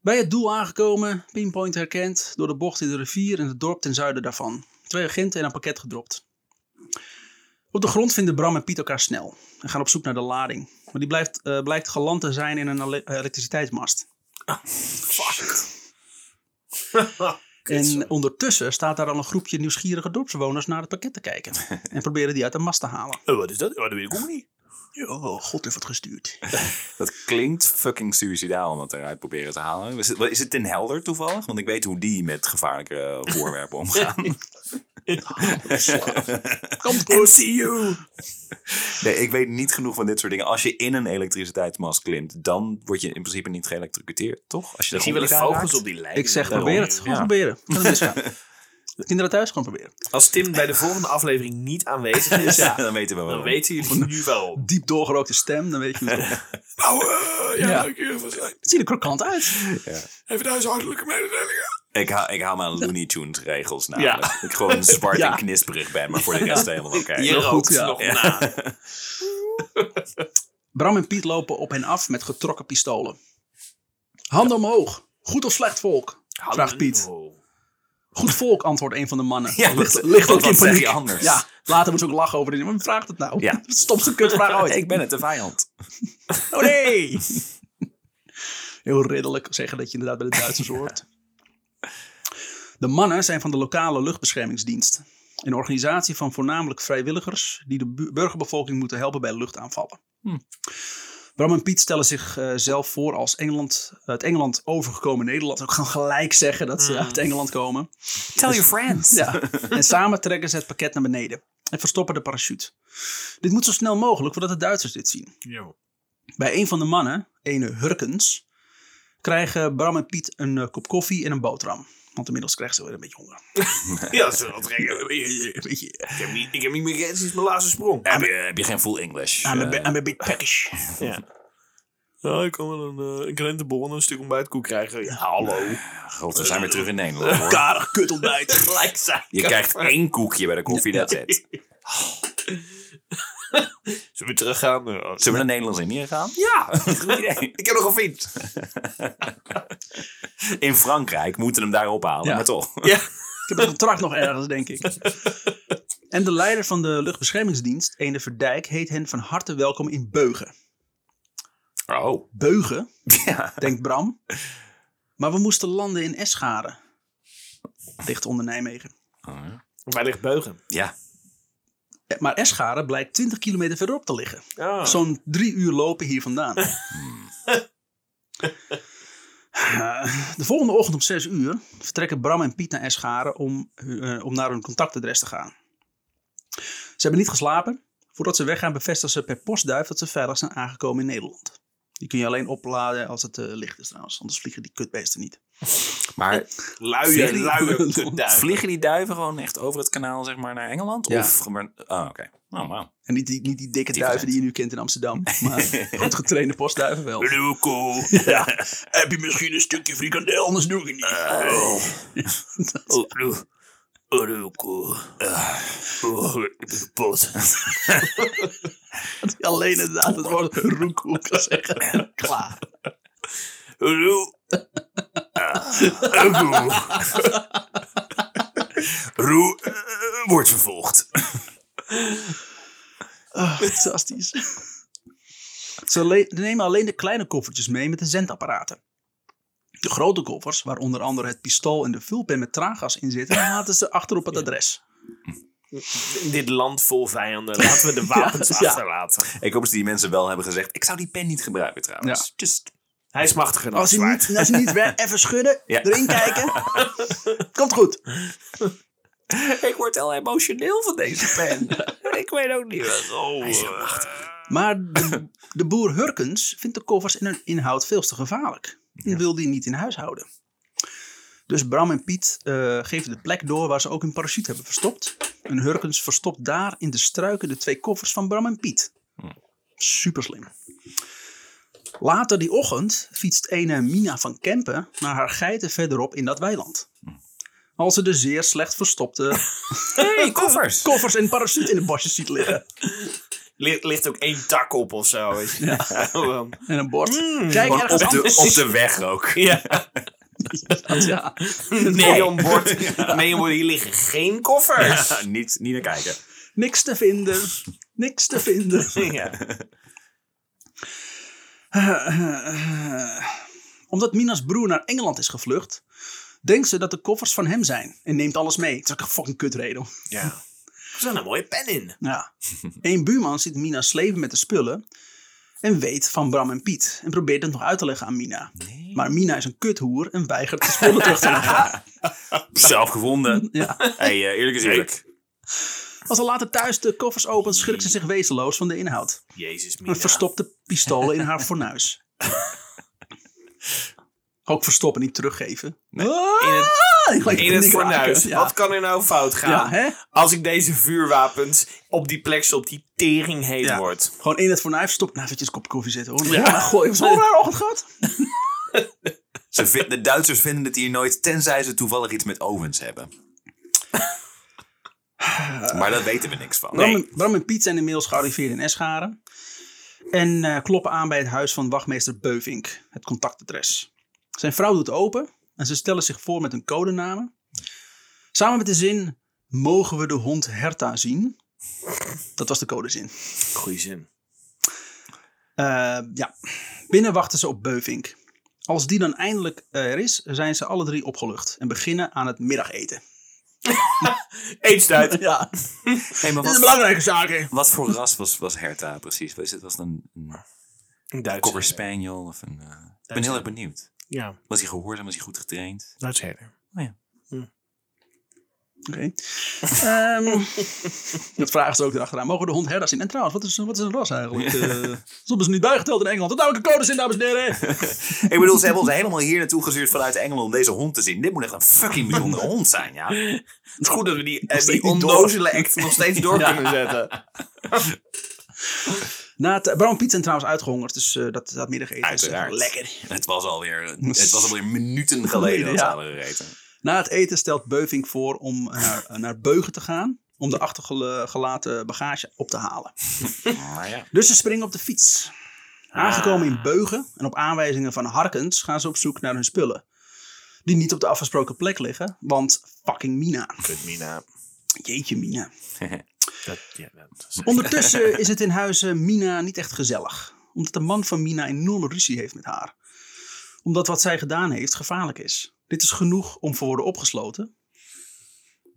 Bij het doel aangekomen, pinpoint herkend, door de bocht in de rivier en het dorp ten zuiden daarvan. Twee agenten en een pakket gedropt. Op de grond vinden Bram en Piet elkaar snel en gaan op zoek naar de lading. Maar die blijft, eh, blijkt geland te zijn in een ele- elektriciteitsmast. Fuck. En ondertussen staat daar al een groepje nieuwsgierige dorpsbewoners naar het pakket te kijken. En proberen die uit de mast te halen. Oh, wat is dat? Oh, dat weet ik ook niet. Oh, God heeft het gestuurd. Dat klinkt fucking suicidaal om dat eruit proberen te halen. Is het, is het ten helder toevallig? Want ik weet hoe die met gevaarlijke voorwerpen omgaan. Komt goed. MCU. Nee, ik weet niet genoeg van dit soort dingen. Als je in een elektriciteitsmast klimt, dan word je in principe niet geëlektrocuteerd, toch? Als je Ik zie wel eens vogels op die lijn. Ik zeg, Daarom. probeer het. Gewoon Ja. proberen. Kan het misgaan. Kinderen thuis, gewoon proberen. Als Tim bij de volgende aflevering niet aanwezig is, Ja, dan weten we wel. dan weten jullie nu wel. Diep doorgerookte stem, dan weet je hoe het. Nou, eh, ja, Ja. leuk hier van zijn. Het ziet er krokant uit. Even de huishoudelijke mededelingen. Ik hou, ik hou me aan Looney Tunes regels namelijk. Ja. Ik gewoon zwart Ja. en knisperig ben, maar voor de rest helemaal oké. Je rookt goed, ja. nog na. Bram en Piet lopen op hen af met getrokken pistolen. Handen omhoog. Goed of slecht volk? Vraagt Piet. Goed volk, antwoordt een van de mannen. Ja, ligt, ook in zeg paniek. je anders? Ja, later moet ze ook lachen over dit. Maar wie vraagt het nou? Ja. Stomste kutvraag ooit. Ik ben het, de vijand. Oh nee! Heel ridderlijk zeggen dat je inderdaad bij de Duitsers hoort. De mannen zijn van de lokale luchtbeschermingsdienst. Een organisatie van voornamelijk vrijwilligers die de bu- burgerbevolking moeten helpen bij luchtaanvallen. Bram en Piet stellen zichzelf zelf voor als Engeland, het Engeland overgekomen Nederland. Ook gaan gelijk zeggen dat ze uit Engeland komen. Tell your friends. Ja. En samen trekken ze het pakket naar beneden en verstoppen de parachute. Dit moet zo snel mogelijk voordat de Duitsers dit zien. Bij een van de mannen, ene Hurkens, krijgen Bram en Piet een eh, kop koffie en een boterham. Want inmiddels krijgen ze weer een beetje honger. Ja, dat is wel trekken. Een beetje, Ik heb niet, ik heb niet meer sinds mijn laatste sprong. Heb je, heb je geen full English? I'm a, Eh, I'm a bit peckish. Ja. Ja, ik kan wel een, uh, een krentenbol en een stuk ontbijtkoek krijgen. Ja, hallo. God, we zijn weer terug in Nederland hoor. Karig kutontbijt. Gelijk zijn. Je krijgt één koekje bij de koffie, dat it. Zullen we teruggaan? Zullen we naar Nederlands-Indië gaan? Ja, goed idee. Ik heb nog een fiets. In Frankrijk moeten hem daar ophalen, Ja. maar toch. Ja. Ik heb een contract nog ergens, denk ik. En de leider van de luchtbeschermingsdienst, ene Verdijk, heet hen van harte welkom in Beugen. Oh. Beugen, Ja. denkt Bram. Maar we moesten landen in Eschade. Ligt onder Nijmegen. Waar ligt Beugen? Ja. Eh, Maar Eschade blijkt 20 kilometer verderop te liggen. Ah. Zo'n drie uur lopen hier vandaan. Eh, de volgende ochtend om 6 uur vertrekken Bram en Piet naar Eschade om, eh, om naar hun contactadres te gaan. Ze hebben niet geslapen. Voordat ze weggaan bevestigen ze per postduif dat ze veilig zijn aangekomen in Nederland. Die kun je alleen opladen als het eh, licht is trouwens, anders vliegen die kutbeesten niet. Maar Luie, Vliegen- luie kutduiven. vliegen die duiven gewoon echt over het kanaal zeg maar, naar Engeland? Ja. Of gebeurt... Oh, oké. Oh, wauw. En niet die, niet die dikke Die duiven die je nu kent in Amsterdam, maar goed getrainde postduiven wel. Loco. Ja. Heb je misschien een stukje frikandel, anders doe ik het niet. Oh, lo- oh, loco. Oh, ik ben kapot. Dat hij alleen inderdaad het woord roekoe kan zeggen. Klaar. Lo- Roe eh, wordt vervolgd. Ah, fantastisch. Ze nemen alleen de kleine koffertjes mee met de zendapparaten. De grote koffers, waar onder andere het pistool en de vulpen met traangas in zitten, laten ze achter op het adres. In dit land vol vijanden. Laten we de wapens Ja, ja. achterlaten. Ik hoop dat die mensen wel hebben gezegd, ik zou die pen niet gebruiken trouwens. Ja. Just... Hij is machtiger dan Als je zwaard. niet, als je niet weer even schudden, Ja. erin kijken, komt goed. Ik word heel emotioneel van deze pen. ik weet ook niet wat. Oh, Maar de, de boer Hurkens vindt de koffers en hun inhoud veel te gevaarlijk. En wil die niet in huis houden. Dus Bram en Piet eh, geven de plek door waar ze ook hun parachute hebben verstopt. En Hurkens verstopt daar in de struiken de twee koffers van Bram en Piet. Super slim. Later die ochtend fietst ene Mina van Kempen naar haar geiten verderop in dat weiland. Als ze de zeer slecht verstopte hey, koffers. koffers en parachute in de bosjes ziet liggen. ligt, ligt ook één tak op of zo. Weet je. Ja. En een bord. Kijk Gewoon ergens op, de, op de weg ook. ja. Ja. Neonbord. Neonbord. Hier liggen geen koffers. Ja, niet, niet naar kijken. Niks te vinden. Niks te vinden. ja. Omdat Mina's broer naar Engeland is gevlucht, denkt ze dat de koffers van hem zijn en neemt alles mee. Het is ook een fucking kutreden. ja. Er zit een mooie pen in. Ja. Een buurman ziet Mina slepen met de spullen en weet van Bram en Piet en probeert het nog uit te leggen aan Mina. Maar Mina is een kuthoer en weigert de spullen terug te leggen. Zelf gevonden. Ja. Hey, eh, eerlijk is eerlijk. Als ze later thuis de koffers opent, schrikt ze zich wezenloos van de inhoud. Jezus, En Mina. verstopt de pistolen in haar fornuis. Ook verstoppen, niet teruggeven. Nee. Ah, In het, in het fornuis. Ja. Wat kan er nou fout gaan? Ja, hè? Als ik deze vuurwapens op die plek stop die tering heet Ja. wordt. Gewoon in het fornuis stoppen. Nou, eventjes een kop koffie zetten hoor. Ja, gooi. Zo'n raar ochtend gehad. Ze de Duitsers vinden het hier nooit, tenzij ze toevallig iets met ovens hebben. Maar daar weten we niks van. Bram, en, Bram en Piet zijn inmiddels gearriveerd in Escharen. En eh, kloppen aan bij het huis van wachtmeester Beuvink, het contactadres. Zijn vrouw doet open en ze stellen zich voor met een codenamen. Samen met de zin, mogen we de hond Herta zien? Dat was de codezin. Goeie zin. Eh, ja, binnen wachten ze op Beuvink. Als die dan eindelijk er is, zijn ze alle drie opgelucht en beginnen aan het middageten. Eetstijd. Ja, Hey, maar dat is een wat, belangrijke zaak. hè? wat voor ras was, was Herta precies? Was het was het een, een Een Duits. cocker spaniel? Of een, eh, ik ben heel erg benieuwd. Ja, Was hij gehoorzaam? Was hij goed getraind? Duits herder. Oh ja. Oké. Ehm, dat vragen ze ook erachteraan. Mogen we de hond herder zien? En trouwens, wat is, wat is een ras eigenlijk? Uh, dat hebben ze niet bijgeteld in Engeland. Wat nou een code in, dames en heren? Ik bedoel, ze hebben ons helemaal hier naartoe gestuurd vanuit Engeland om deze hond te zien. Dit moet echt een fucking bijzondere hond zijn, ja. Het is goed dat we die, eh, die onnozele act nog steeds door kunnen zetten. Na het, Bram en Piet zijn trouwens uitgehongerd, dus eh, dat, dat middageten Uiteraard. is eh, lekker. Het was alweer, het was alweer minuten geleden dat ze hadden gegeten. Na het eten stelt Beuving voor om naar, naar Beugen te gaan. Om de achtergelaten bagage op te halen. Maar ja. Dus ze springen op de fiets. Aangekomen in Beugen en op aanwijzingen van Harkens gaan ze op zoek naar hun spullen. Die niet op de afgesproken plek liggen, want fucking Mina. Kut, Mina. Jeetje Mina. Dat, ja, dat is- Ondertussen is het in huizen Mina niet echt gezellig. Omdat de man van Mina enorme ruzie heeft met haar. Omdat wat zij gedaan heeft gevaarlijk is. Dit is genoeg om voor worden opgesloten.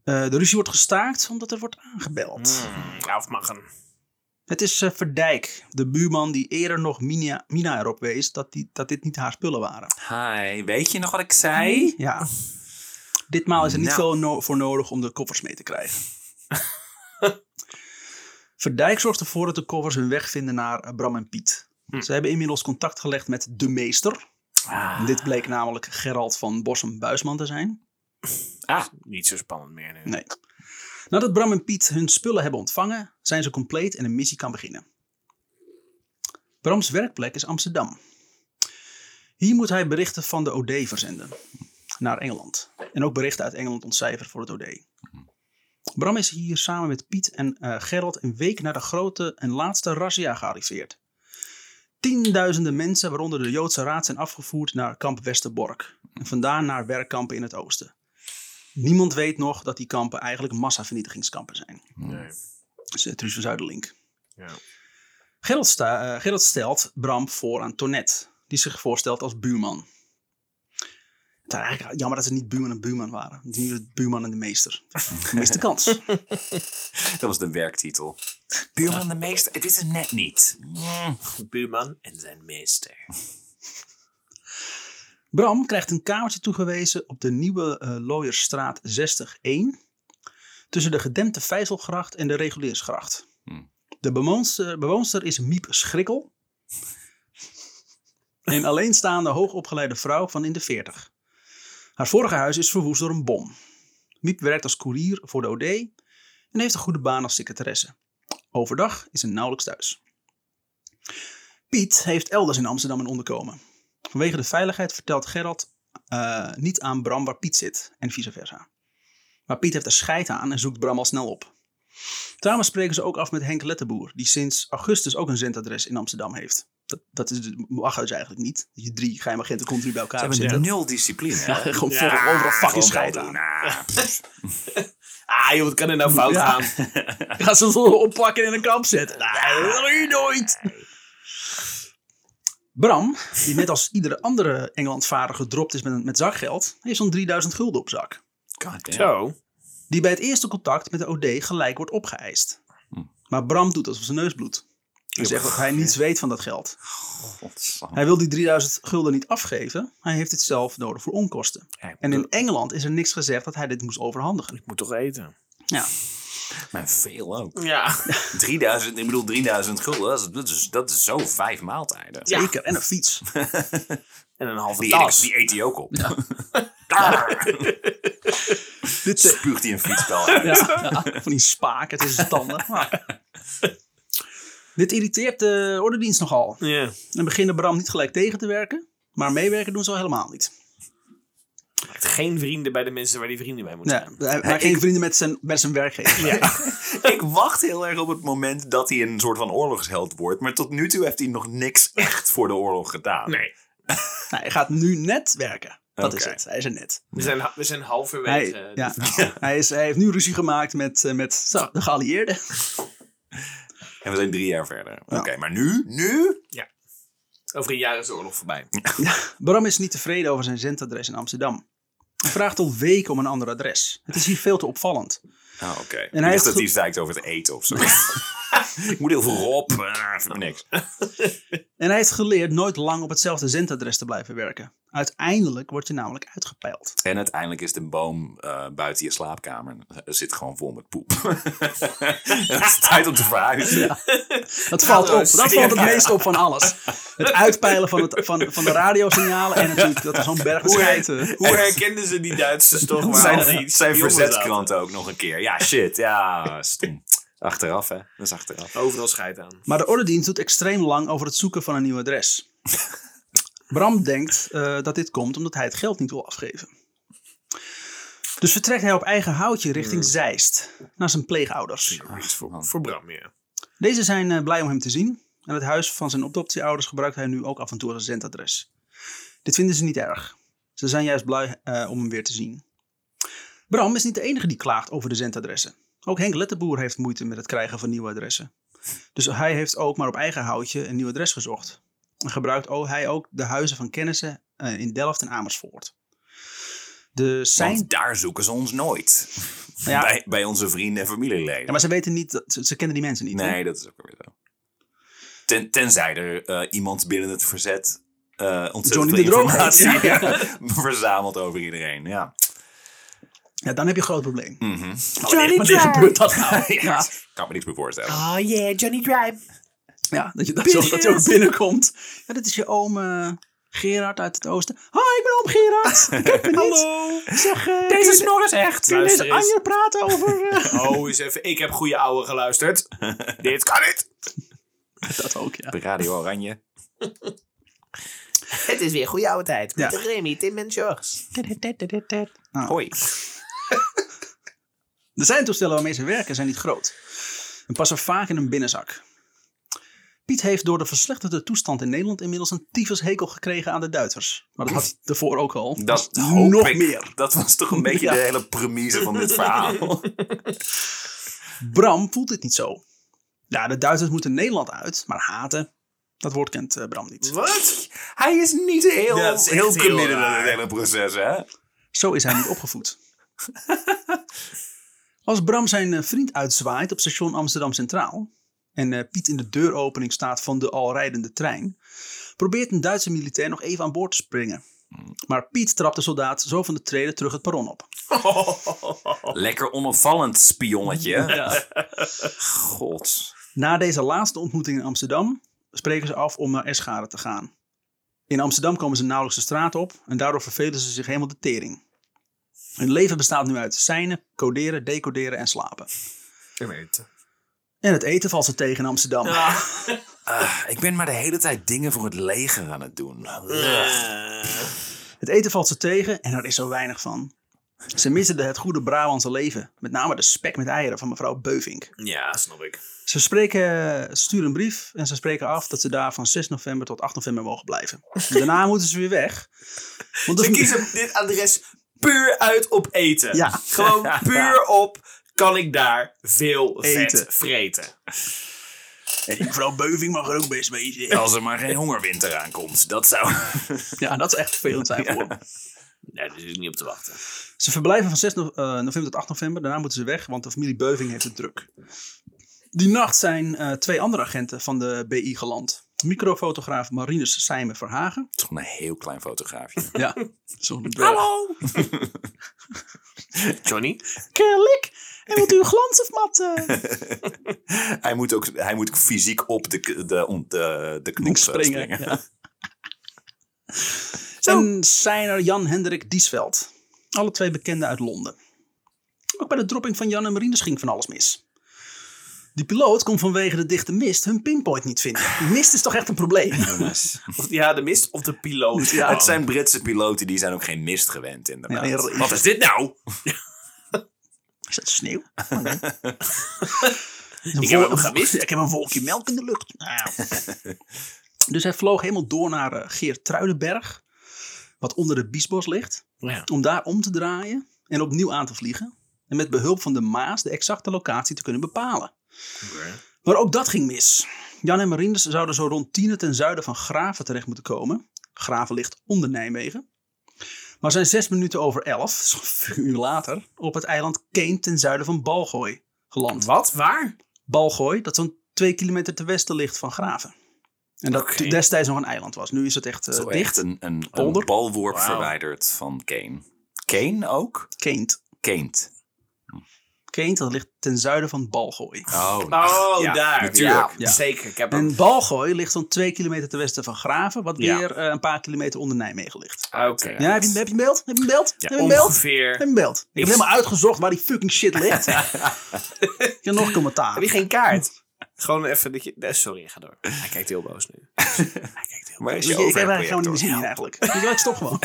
Eh, de ruzie wordt gestaakt omdat er wordt aangebeld. Hmm, afmachen. Het is eh, Verdijk, de buurman die eerder nog Mina, Mina erop wees dat, die, dat dit niet haar spullen waren. Hi, weet je nog wat ik zei? Ja. Ditmaal is er niet Nou. veel no- voor nodig om de koffers mee te krijgen. Verdijk zorgt ervoor dat de koffers hun weg vinden naar eh, Bram en Piet. Ze hebben inmiddels contact gelegd met de meester. En dit bleek namelijk Gerald van Bossem Buisman te zijn. Ah, Niet zo spannend meer nu. Nee. Nadat Bram en Piet hun spullen hebben ontvangen, zijn ze compleet en de missie kan beginnen. Brams werkplek is Amsterdam. Hier moet hij berichten van de OD verzenden naar Engeland. En ook berichten uit Engeland ontcijferen voor het OD. Bram is hier samen met Piet en eh, Gerald een week na de grote en laatste razzia gearriveerd. Tienduizenden mensen, waaronder de Joodse Raad, zijn afgevoerd naar kamp Westerbork. En vandaan naar werkkampen in het oosten. Niemand weet nog dat die kampen eigenlijk massavernietigingskampen zijn. Nee. Dus uh, Truus van Zuiderlink. Ja. Gerald, sta, eh, Gerald stelt Bram voor aan Tonet, die zich voorstelt als buurman. Het is eigenlijk jammer dat ze niet buurman en buurman waren. Nu de buurman en de meester. De meeste kans. dat was de werktitel. Buurman de meester, het is het net niet. Mm. Buurman en zijn meester. Bram krijgt een kamertje toegewezen op de nieuwe eh Looierstraat 60-1. Tussen de gedempte Vijzelgracht en de Reguliersgracht. Hmm. De bewoonster, bewoonster is Miep Schrikkel. Een alleenstaande hoogopgeleide vrouw van in de 40. Haar vorige huis is verwoest door een bom. Miep werkt als koerier voor de OD en heeft een goede baan als secretaresse. Overdag is ze nauwelijks thuis. Piet heeft elders in Amsterdam een onderkomen. Vanwege de veiligheid vertelt Gerald eh, niet aan Bram waar Piet zit en vice versa. Maar Piet heeft er scheid aan en zoekt Bram al snel op. Samen spreken ze ook af met Henk Lettenboer, die sinds augustus ook een zendadres in Amsterdam heeft. Dat, dat is, mag dus eigenlijk niet. Dat je drie geheime agenten continu bij Ze elkaar hebben zitten. nul discipline. hè? Ja, gewoon Ja, overal fucking scheid aan. doen. Ah, joh, wat kan er nou fout Ja. gaan? Gaan ze zo oppakken en in een kamp zetten. Nee, dat doe je nooit. Bram, die net als iedere andere Engelandvaarder gedropt is met, met zakgeld, heeft zo'n 3000 gulden op zak. God damn. Zo. Die bij het eerste contact met de OD gelijk wordt opgeëist. Maar Bram doet alsof zijn neus bloedt. Hij zegt dat hij niets weet van dat geld. Godsamme. Hij wil die 3000 gulden niet afgeven. Hij heeft het zelf nodig voor onkosten. Ja, En in Engeland is er niks gezegd dat hij dit moest overhandigen. Ik moet toch eten? Ja, Maar veel ook. Ja. 3000, ik bedoel 3000 gulden, dat is, dat is, dat is zo vijf maaltijden. Ja. zeker. En een fiets. En een halve Die, eet, tas. die eet hij ook op. Dit, eh, Spuugt hij een fietsspel uit. Ja, ja, van die spaken tussen zijn tanden. Dit irriteert de ordendienst nogal. Ja. En beginnen Bram niet gelijk tegen te werken. Maar meewerken doen ze al helemaal niet. Maakt geen vrienden bij de mensen waar die vrienden bij moeten Nee, zijn. hij maakt geen vrienden met zijn, met zijn werkgever. Ik wacht heel erg op het moment dat hij een soort van oorlogsheld wordt. Maar tot nu toe heeft hij nog niks echt voor de oorlog gedaan. Nee. Nou, hij gaat nu net werken. Dat is het. Hij is er net. We zijn, we zijn halverwege. Hij, ja, hij, is, hij heeft nu ruzie gemaakt met, eh, met zo, de geallieerden. En we zijn drie jaar verder. Oké, maar nu? Nu? Over een jaar is de oorlog voorbij. Bram is niet tevreden over zijn zendadres in Amsterdam. Hij vraagt al weken om een ander adres. Het is hier veel te opvallend. Oh, oké. En hij heeft dat hij zeikt over het eten of zo. ik moet heel veel op. Niks. En hij heeft geleerd nooit lang op hetzelfde zendadres te blijven werken. Uiteindelijk word je namelijk uitgepeild. En uiteindelijk is de boom eh, buiten je slaapkamer. Er zit gewoon vol met poep. het is tijd om te verhuizen. Dat valt op. Dat valt het meest op van alles. Het uitpeilen van, het, van, van de radiosignalen en natuurlijk dat er zo'n berg Hoe, her- eh, hoe herkenden ze die Duitsers toch? Zijn, zijn verzetskrant ook nog een keer. Ja, shit. Ja, stom. Achteraf, hè. Dat is achteraf. Overal scheid aan. Maar de ordendienst doet extreem lang over het zoeken van een nieuw adres. Bram denkt eh, dat dit komt omdat hij het geld niet wil afgeven. Dus vertrekt hij op eigen houtje richting Zeist, naar zijn pleegouders. voor, Voor Bram, ja. Deze zijn eh, blij om hem te zien. En het huis van zijn adoptieouders gebruikt hij nu ook af en toe als een zendadres. Dit vinden ze niet erg. Ze zijn juist blij eh, om hem weer te zien. Bram is niet de enige die klaagt over de zendadressen. Ook Henk Lettenboer heeft moeite met het krijgen van nieuwe adressen. Dus hij heeft ook maar op eigen houtje een nieuw adres gezocht. En gebruikt ook, hij ook de huizen van kennissen eh, in Delft en Amersfoort. De zijn... Want daar zoeken ze ons nooit. Ja. Bij, bij onze vrienden en familieleden. Ja, maar ze weten niet, ze, ze kennen die mensen niet. hè? Nee, dat is ook weer zo. Ten, tenzij er eh, iemand binnen het verzet eh ontzettend Johnny veel de informatie verzamelt over iedereen. Ja. Ja, dan heb je een groot probleem. Mhm. Wanneer, wanneer gebeurt dat nou? ja. Ja. Kan me niks meer voorstellen. Oh yeah, Johnny Drive. Ja, dat je, dat, zo, dat je ook binnenkomt. Ja, dit is je oom eh, Gerard uit het oosten. Hoi, ik ben oom Gerard. Niet. Hallo. Zeg, eh, Deze kun- snor is echt. kun je deze eens. Anja praten over... eh, Oh, eens even. Ik heb goede ouwe geluisterd. Dit kan niet. dat ook, ja. Radio Oranje. Het is weer goede oude tijd. Ja. Met Remy, Tim en George. Nou, De seintoestellen waarmee ze werken zijn niet groot. En passen vaak in een binnenzak. Piet heeft door de verslechterde toestand in Nederland inmiddels een tyfushekel gekregen aan de Duitsers. Maar dat had hij ervoor ook al. Dat Dus hoop nog ik. meer. Dat was toch een beetje Ja. de hele premise van dit verhaal. Bram voelt dit niet zo. Ja, de Duitsers moeten Nederland uit, maar haten, dat woord kent eh, Bram niet. Wat? Hij is niet heel, Ja, is heel committed aan het hele proces, hè? Zo is hij niet opgevoed. Als Bram zijn eh, vriend uitzwaait op station Amsterdam Centraal en eh, Piet in de deuropening staat van de al rijdende trein, probeert een Duitse militair nog even aan boord te springen. Maar Piet trapt de soldaat zo van de treden terug het perron op. Lekker onopvallend spionnetje. God. Na deze laatste ontmoeting in Amsterdam spreken ze af om naar Eschade te gaan. In Amsterdam komen ze nauwelijks de straat op en daardoor vervelen ze zich helemaal de tering. Hun leven bestaat nu uit seinen, coderen, decoderen en slapen. Weet het. En het eten valt ze tegen in Amsterdam. Ah, ik ben maar de hele tijd dingen voor het leger aan het doen. Het eten valt ze tegen en er is zo weinig van. Ze missen het goede Brabantse leven. Met name de spek met eieren van mevrouw Beuvink. Ja, snap ik. Ze spreken, ze sturen een brief en ze spreken af dat ze daar van 6 november tot 8 november mogen blijven. Daarna moeten ze weer weg. Want Ze kiezen dit adres puur uit op eten. Ja. Gewoon puur op, kan ik daar veel vet Eten. vreten. En die mevrouw Beuving mag er ook best wezen. Als er maar geen hongerwinter aankomt. Dat zou... Ja, dat is echt vervelend zijn voor hem. Nee, daar zit ik niet op te wachten. Ze verblijven van 6 no- eh, november tot 8 november. Daarna moeten ze weg, want de familie Beuving heeft het druk. Die nacht zijn eh, twee andere agenten van de BI geland. Microfotograaf Marinus Sijmen Verhagen. Het is gewoon een heel klein fotograafje. Ja, zo'n. Hallo! Johnny? Kerlik! En wilt u een glans of mat? eh? hij, moet ook, hij moet ook fysiek op de, de, de, de knop eh, springen. springen. Ja. En zijner Jan Hendrik Diesveld. Alle twee bekenden uit Londen. Ook bij de dropping van Jan en Marines ging van alles mis. Die piloot kon vanwege de dichte mist hun pinpoint niet vinden. Die mist is toch echt een probleem? Of, ja, de mist of de piloot. Ja. Het zijn Britse piloten, die zijn ook geen mist gewend inderdaad. Ja, nee, Wat is dit nou? Is dat sneeuw? Ik heb hem gemist. Ik heb een wolkje melk in de lucht. Nou. dus hij vloog helemaal door naar uh, Geertruidenberg. Wat onder de Biesbos ligt. Ja. Om daar om te draaien en opnieuw aan te vliegen. En met behulp van de Maas de exacte locatie te kunnen bepalen. Maar ook dat ging mis. Jan en Marines zouden zo rond Tienen ten zuiden van Graven terecht moeten komen. Graven ligt onder Nijmegen. Maar zijn zes minuten over elf, vier uur later, op het eiland Keen ten zuiden van Balgooi geland. Wat? Waar? Balgooi, dat zo'n twee kilometer ten westen ligt van Graven. En dat destijds nog een eiland was. Nu is het echt eh, Zo dicht. echt een, een, een balworp verwijderd van Kane. Kane ook? Keent. Keent. Keent, dat ligt ten zuiden van Balgooi. Oh, Oh, ja, daar. Natuurlijk. Ja, Ja. zeker. Ik heb hem. En Balgooi ligt zo'n twee kilometer ten westen van Graven, wat Ja. weer eh, een paar kilometer onder Nijmegen ligt. Oké. Ja, heb je, heb je een beeld? Heb je een beeld? heb je een beeld? Heb Ongeveer. je een beeld? Ik heb helemaal uitgezocht waar die fucking shit ligt. ik heb nog commentaar. Heb je geen kaart? Gewoon even dat je... nee, sorry, ga door. Hij kijkt heel boos nu. Hij kijkt heel je je, ik heb eigenlijk gewoon niet meer overheidprojector? zin in eigenlijk. Ik stop gewoon.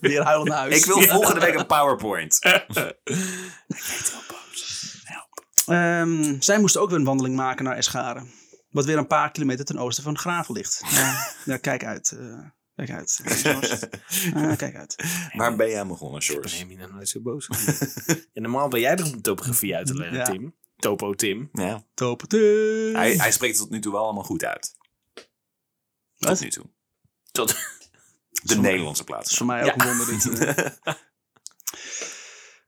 Weer huilen naar huis. Ik wil volgende week een PowerPoint. Ehm, zij moesten ook weer een wandeling maken naar Escharen. Wat weer een paar kilometer ten oosten van Graven ligt. Ja, ja, kijk uit. eh, kijk uit. Eh, kijk uit. Waar ben jij aan begonnen, Ben Sjors? je nou nooit zo boos? ja, normaal ben jij de topografie uit te leggen, Ja. Tim. Topo Tim. Ja. Topete. Hij, hij spreekt het tot nu toe wel allemaal goed uit. Tot Wat? nu toe. Tot... De Nederlandse Dat is plaats. voor mij ook een wonder. Dit.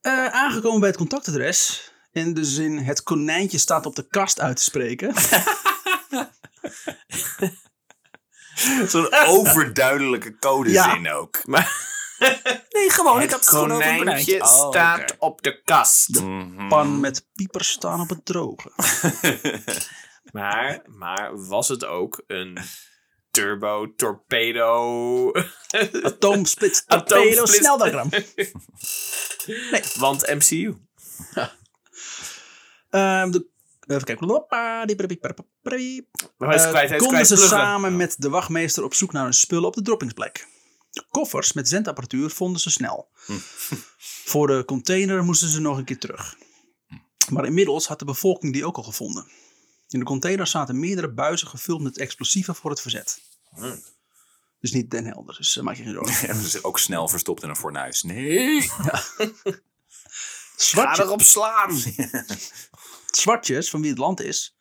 Eh, aangekomen bij het contactadres. In de zin het konijntje staat op de kast uit te spreken. Zo'n overduidelijke codezin ook. Maar Nee, gewoon. het konijntje Oh, staat op de kast. Mhm. Pan met piepers staan op het droge. Maar, maar was het ook een turbo torpedo? Atoomsplits torpedo Atoomsplits- sneldiagram. Want MCU. Ehm, de, even kijken. Konden ze samen met de wachtmeester op zoek naar hun spullen op de droppingsplek. Koffers met zendapparatuur vonden ze snel. Voor de container moesten ze nog een keer terug. Maar inmiddels had de bevolking die ook al gevonden. In de container zaten meerdere buizen gevuld met explosieven voor het verzet. Dus niet Den Helder, dus eh, maak je geen zorgen. En ze ook snel verstopt in een fornuis. Nee. Ga Zwartje, erop slaan. Zwartjes, van wie het land is,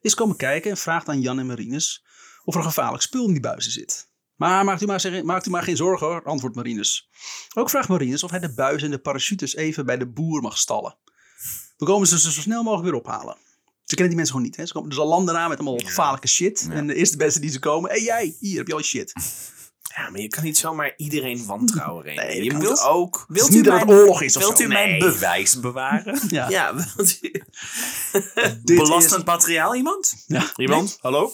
is komen kijken en vraagt aan Jan en Marines of er gevaarlijk spul in die buizen zit. Maar maakt u maar, zeg- maakt u maar geen zorgen hoor, antwoordt Marines. Ook vraagt Marines of hij de buizen en de parachutes even bij de boer mag stallen. We komen ze zo snel mogelijk weer ophalen. Ze kennen die mensen gewoon niet. Hè? Ze komen dus al landen na met allemaal gevaarlijke shit. En de eerste beste die ze komen, hé jij, hier heb je al je shit. Ja, maar je kan niet zomair iedereen wantrouwen. Nee, je moet kan- ook... Niet dat het oorlog is of Wilt u mijn Nee. bewijs bewaren? Ja. Ja, want- Dit Belastend is, materiaal iemand? ja, Iemand? Hallo?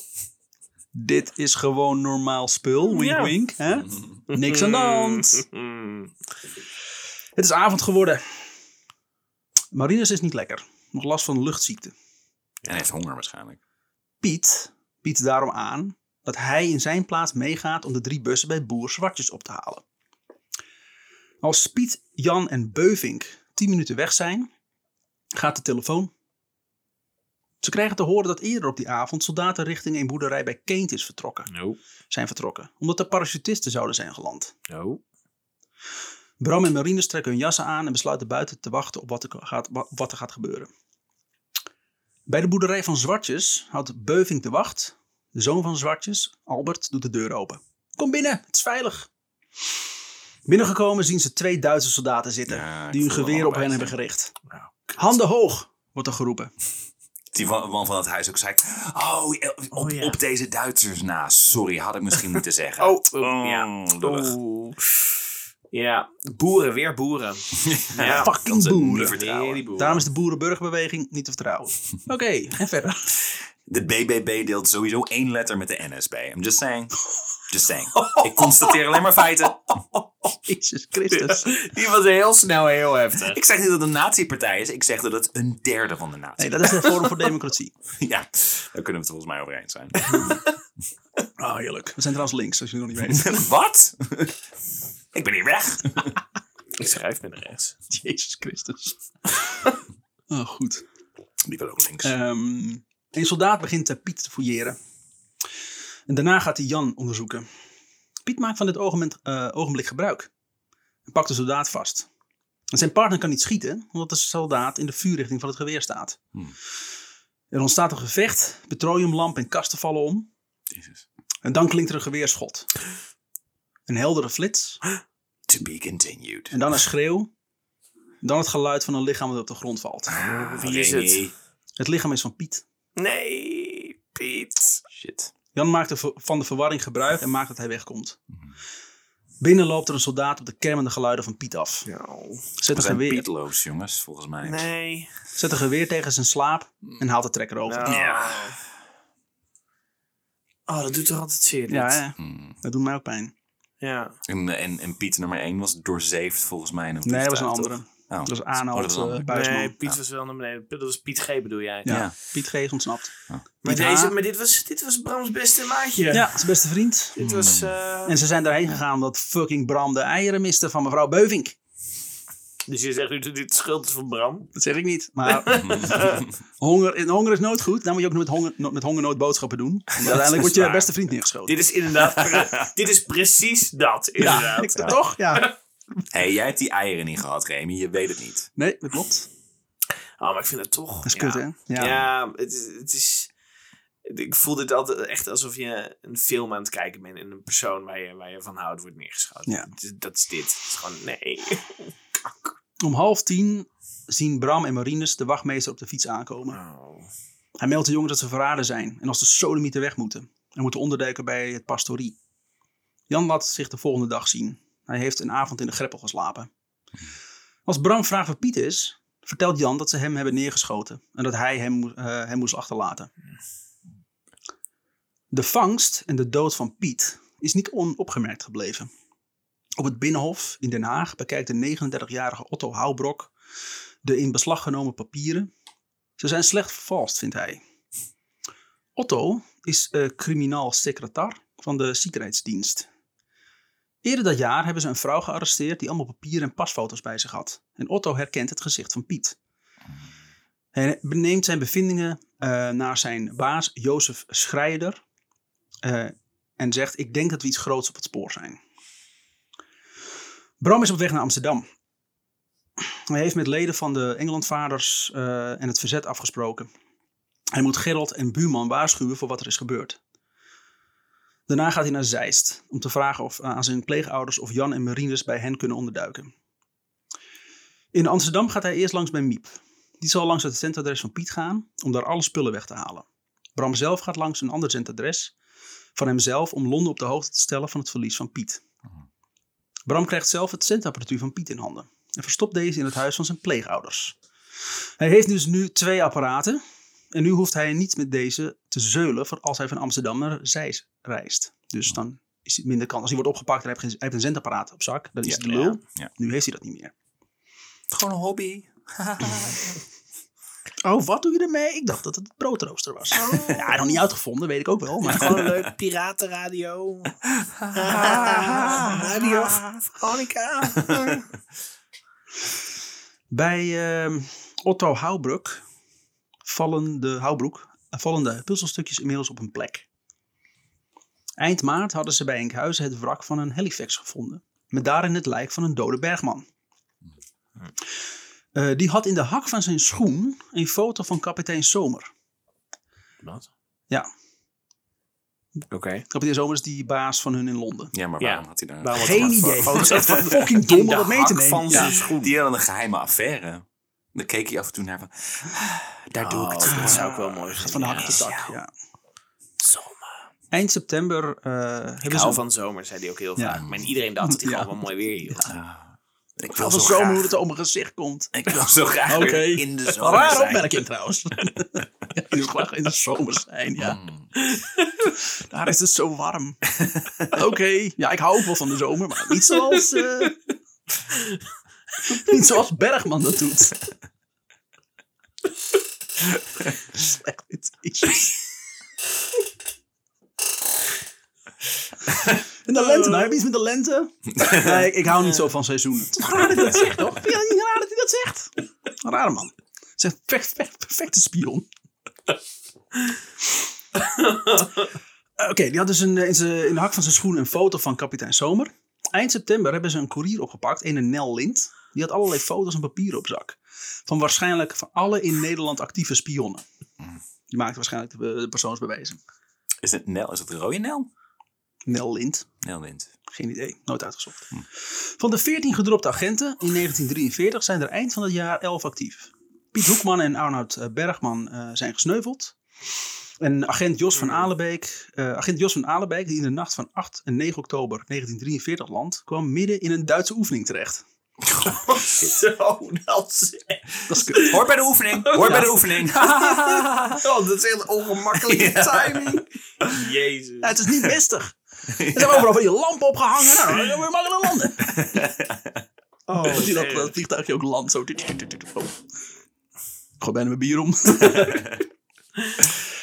dit is gewoon normaal spul. Wink Ja. wink. Hè? Niks aan de hand. Het is avond geworden. Marines is niet lekker. Nog last van luchtziekte. En hij heeft honger waarschijnlijk. Piet biedt daarom aan dat hij in zijn plaats meegaat om de drie bussen bij boer Zwartjes op te halen. Als Piet, Jan en Beuvink 10 minuten weg zijn, gaat de telefoon. Ze krijgen te horen dat eerder op die avond soldaten richting een boerderij bij Keent is vertrokken, No. zijn vertrokken, omdat er parachutisten zouden zijn geland. No. Bram en Marines trekken hun jassen aan en besluiten buiten te wachten op wat er gaat, wa- wat er gaat gebeuren. Bij de boerderij van Zwartjes houdt Beuving de wacht. De zoon van Zwartjes, Albert, doet de deur open. Kom binnen, het is veilig. Binnengekomen zien ze twee Duitse soldaten zitten, Ja, die hun geweer op hen hebben gericht. Nou, Handen hoog, wordt er geroepen. Die man van het huis ook zei: Oh, op, Oh, ja. op deze Duitsers na. Sorry, had ik misschien moeten zeggen. Oh, oh, ja. Oeh. Ja, boeren, weer boeren. Ja, Fucking boeren. niet vertrouwen. Daarom is de boerenburgerbeweging niet te vertrouwen. Oké, en verder. De BBB deelt sowieso één letter met de NS bij. I'm just saying. Just saying. Ik constateer alleen maar feiten. Jezus Christus. Die was heel snel heel heftig. Ik zeg niet dat het een nazi-partij is. Ik zeg dat het een derde van de nazi Nee, dat is de Forum voor Democratie. Ja, daar kunnen we het volgens mij over eens zijn. Oh, heerlijk. We zijn trouwens links, als je het nog niet weet. Wat? Ik ben hier weg. Ik schrijf met rechts. Jezus Christus. Oh, goed. Die wil ook links. Ehm, een soldaat begint eh, Piet te fouilleren. En daarna gaat hij Jan onderzoeken. Piet maakt van dit ogenblik, eh, ogenblik gebruik. En pakt de soldaat vast. En zijn partner kan niet schieten, omdat de soldaat in de vuurrichting van het geweer staat. Hmm. Er ontstaat een gevecht, petroleumlamp en kasten vallen om. En dan klinkt er een geweerschot. Een heldere flits. To be continued. En dan een schreeuw. Dan het geluid van een lichaam dat op de grond valt. Wie is het? Het lichaam is van Piet. Nee, Piet. Shit. Jan maakt er van de verwarring gebruik en maakt dat hij wegkomt. Binnen loopt er een soldaat op de kermende geluiden van Piet af. Zet We een, geweer, pietloos, jongens, volgens mij. Nee. zet een geweer tegen zijn slaap en haalt de trekker over. Nou. Ja. Oh, dat doet toch altijd zeer. dit? Ja? Hmm. dat doet mij ook pijn. ja. En, en, en Piet nummer 1 was doorzeefd volgens mij. in een Nee, dat was een andere. Oh. Dat was Oh, Arnold dat was een uh. Buisman. Nee, Piet Ja. was wel naar beneden. Dat was Piet G bedoel jij. ja. Ja. Piet G is ontsnapt. Maar, Piet deze, maar dit, was, dit was Brams beste maatje. Ja, zijn beste vriend. Dit was... eh, En ze zijn daarheen gegaan omdat fucking Bram de eieren miste van mevrouw Beuvink. Dus je zegt nu dat dit schuld is van Bram? Dat zeg ik niet. Maar honger, in- honger is noodgoed. Dan moet je ook met, honger, no- met hongernood boodschappen doen. Want uiteindelijk wordt je waar. beste vriend neergeschoten. Dit is inderdaad... dit is precies dat, ja, inderdaad. ik, toch? Ja. Hey, jij hebt die eieren niet gehad, Remy. Je weet het niet. Nee, dat klopt. Oh, maar ik vind het toch... Dat is ja. kut, hè? Ja, Ja. het, is, het is... Ik voel dit altijd echt alsof je een film aan het kijken bent... en een persoon waar je, waar je van houdt wordt neergeschoten. Ja. Dat is dit. Het is gewoon... Nee. Om half tien zien Bram en Marines de wachtmeester op de fiets aankomen. Oh. Hij meldt de jongens dat ze verraden zijn en als de sodomieten weg moeten. En moeten onderduiken bij het pastorie. Jan laat zich de volgende dag zien. Hij heeft een avond in de greppel geslapen. Als Bram vraagt waar Piet is, vertelt Jan dat ze hem hebben neergeschoten. En dat hij hem, eh, hem moest achterlaten. De vangst en de dood van Piet is niet onopgemerkt gebleven. Op het Binnenhof in Den Haag bekijkt de 39-jarige Otto Houbrok de in beslag genomen papieren. Ze zijn slecht vervalst, vindt hij. Otto is eh criminaal secretar van de Zekerheidsdienst. Eerder dat jaar hebben ze een vrouw gearresteerd die allemaal papieren en pasfoto's bij zich had. En Otto herkent het gezicht van Piet. Hij neemt zijn bevindingen eh, naar zijn baas Jozef Schreider eh, en zegt: Ik denk dat we iets groots op het spoor zijn. Bram is op weg naar Amsterdam. Hij heeft met leden van de Engelandvaders eh, en het verzet afgesproken. Hij moet Gerald en Buurman waarschuwen voor wat er is gebeurd. Daarna gaat hij naar Zeist om te vragen of, aan zijn pleegouders of Jan en Marines bij hen kunnen onderduiken. In Amsterdam gaat hij eerst langs bij Miep. Die zal langs het zendadres van Piet gaan om daar alle spullen weg te halen. Bram zelf gaat langs een ander zendadres van hemzelf om Londen op de hoogte te stellen van het verlies van Piet. Bram krijgt zelf het zendapparatuur van Piet in handen en verstopt deze in het huis van zijn pleegouders. Hij heeft dus nu twee apparaten en nu hoeft hij niet met deze te zeulen voor als hij van Amsterdam naar Zeist reist. Dus dan is het minder kans. Als hij wordt opgepakt en hij heeft, geen- hij heeft een zendapparaat op zak, dan is Ja, het de lul. ja. Nu heeft hij dat niet meer. Gewoon een hobby. Oh, wat doe je ermee? Ik dacht dat het broodrooster was. Ja, nog niet uitgevonden, weet ik ook wel. Maar Gewoon een leuk piratenradio. Radio Veronica. Bij ehm, Otto Houbruk vallen de, Houbruk, eh, vallen de puzzelstukjes inmiddels op een plek. Eind maart hadden ze bij Enkhuizen het wrak van een Halifax gevonden. Met daarin het lijk van een dode bergman. Eh, die had in de hak van zijn schoen een foto van kapitein Zomer. Wat? Ja, Oké. kapitein Zomer is die baas van hun in Londen. Ja, maar Ja. waarom had hij daar... Geen idee. Het is echt fucking dom om dat mee te hak nemen. van Ja. zijn schoen. Die hadden een geheime affaire. Dan keek hij af en toe naar van... "Ah, Daar doe ik het Oh, voor. dat zou ik wel mooi vinden. van de hak ja. Zomer. Eind september eh, Ik hebben hou van zomer, zei hij ook heel Ja. vaak. Maar iedereen dacht dat hij Ja. gewoon wel mooi weer hield. Ik Ik wil van zo zomer hoe graag, het op mijn gezicht komt. ik wil zo graag weer in de zomer Rare zijn. opmerking trouwens. Ik wil graag in de zomer zijn, ja. Mm. Daar is het zo warm. Oké, ja, ik hou ook wel van de zomer, maar niet zoals... eh, niet zoals Bergman dat doet. En de lente, nou heb je iets met de lente? Nee, ik, ik hou niet zo van seizoenen. Het is raar dat hij dat zegt, toch? Vind je niet raar dat hij dat zegt? Rare man. Zegt perfect, perfecte spion. Oké, die had dus een, in, zijn- in de hak van zijn schoen een foto van kapitein Zomer. Eind september hebben ze een koerier opgepakt, een Nel Lind. Die had allerlei foto's en papieren op zak. Van waarschijnlijk van alle in Nederland actieve spionnen. Die maakte waarschijnlijk de, de persoonsbewijzen. Is het Nel? Is het rode Nel? Nel Lind. Nel Wind. Geen idee, nooit uitgezocht. Van de 14 gedropte agenten in 1943 zijn er eind van het jaar 11 actief. Piet Hoekman en Arnoud eh, Bergman eh, zijn gesneuveld. En agent Jos van Alebeek, eh, agent Jos van Alebeek, die in de nacht van 8 en 9 oktober 1943 landt, kwam midden in een Duitse oefening terecht. Zo, dat is Dat is kut. Hoort bij de oefening. Hoort bij de oefening. Oh, dat is echt ongemakkelijke Ja. timing. Jezus. Ja, het is niet mistig. Er zijn overal van die lampen opgehangen. Nou, dan we makkelijk landen. Oh, Dat, dat, vliegtuigje ook landt. Zo. Gooi bijna mijn bier om.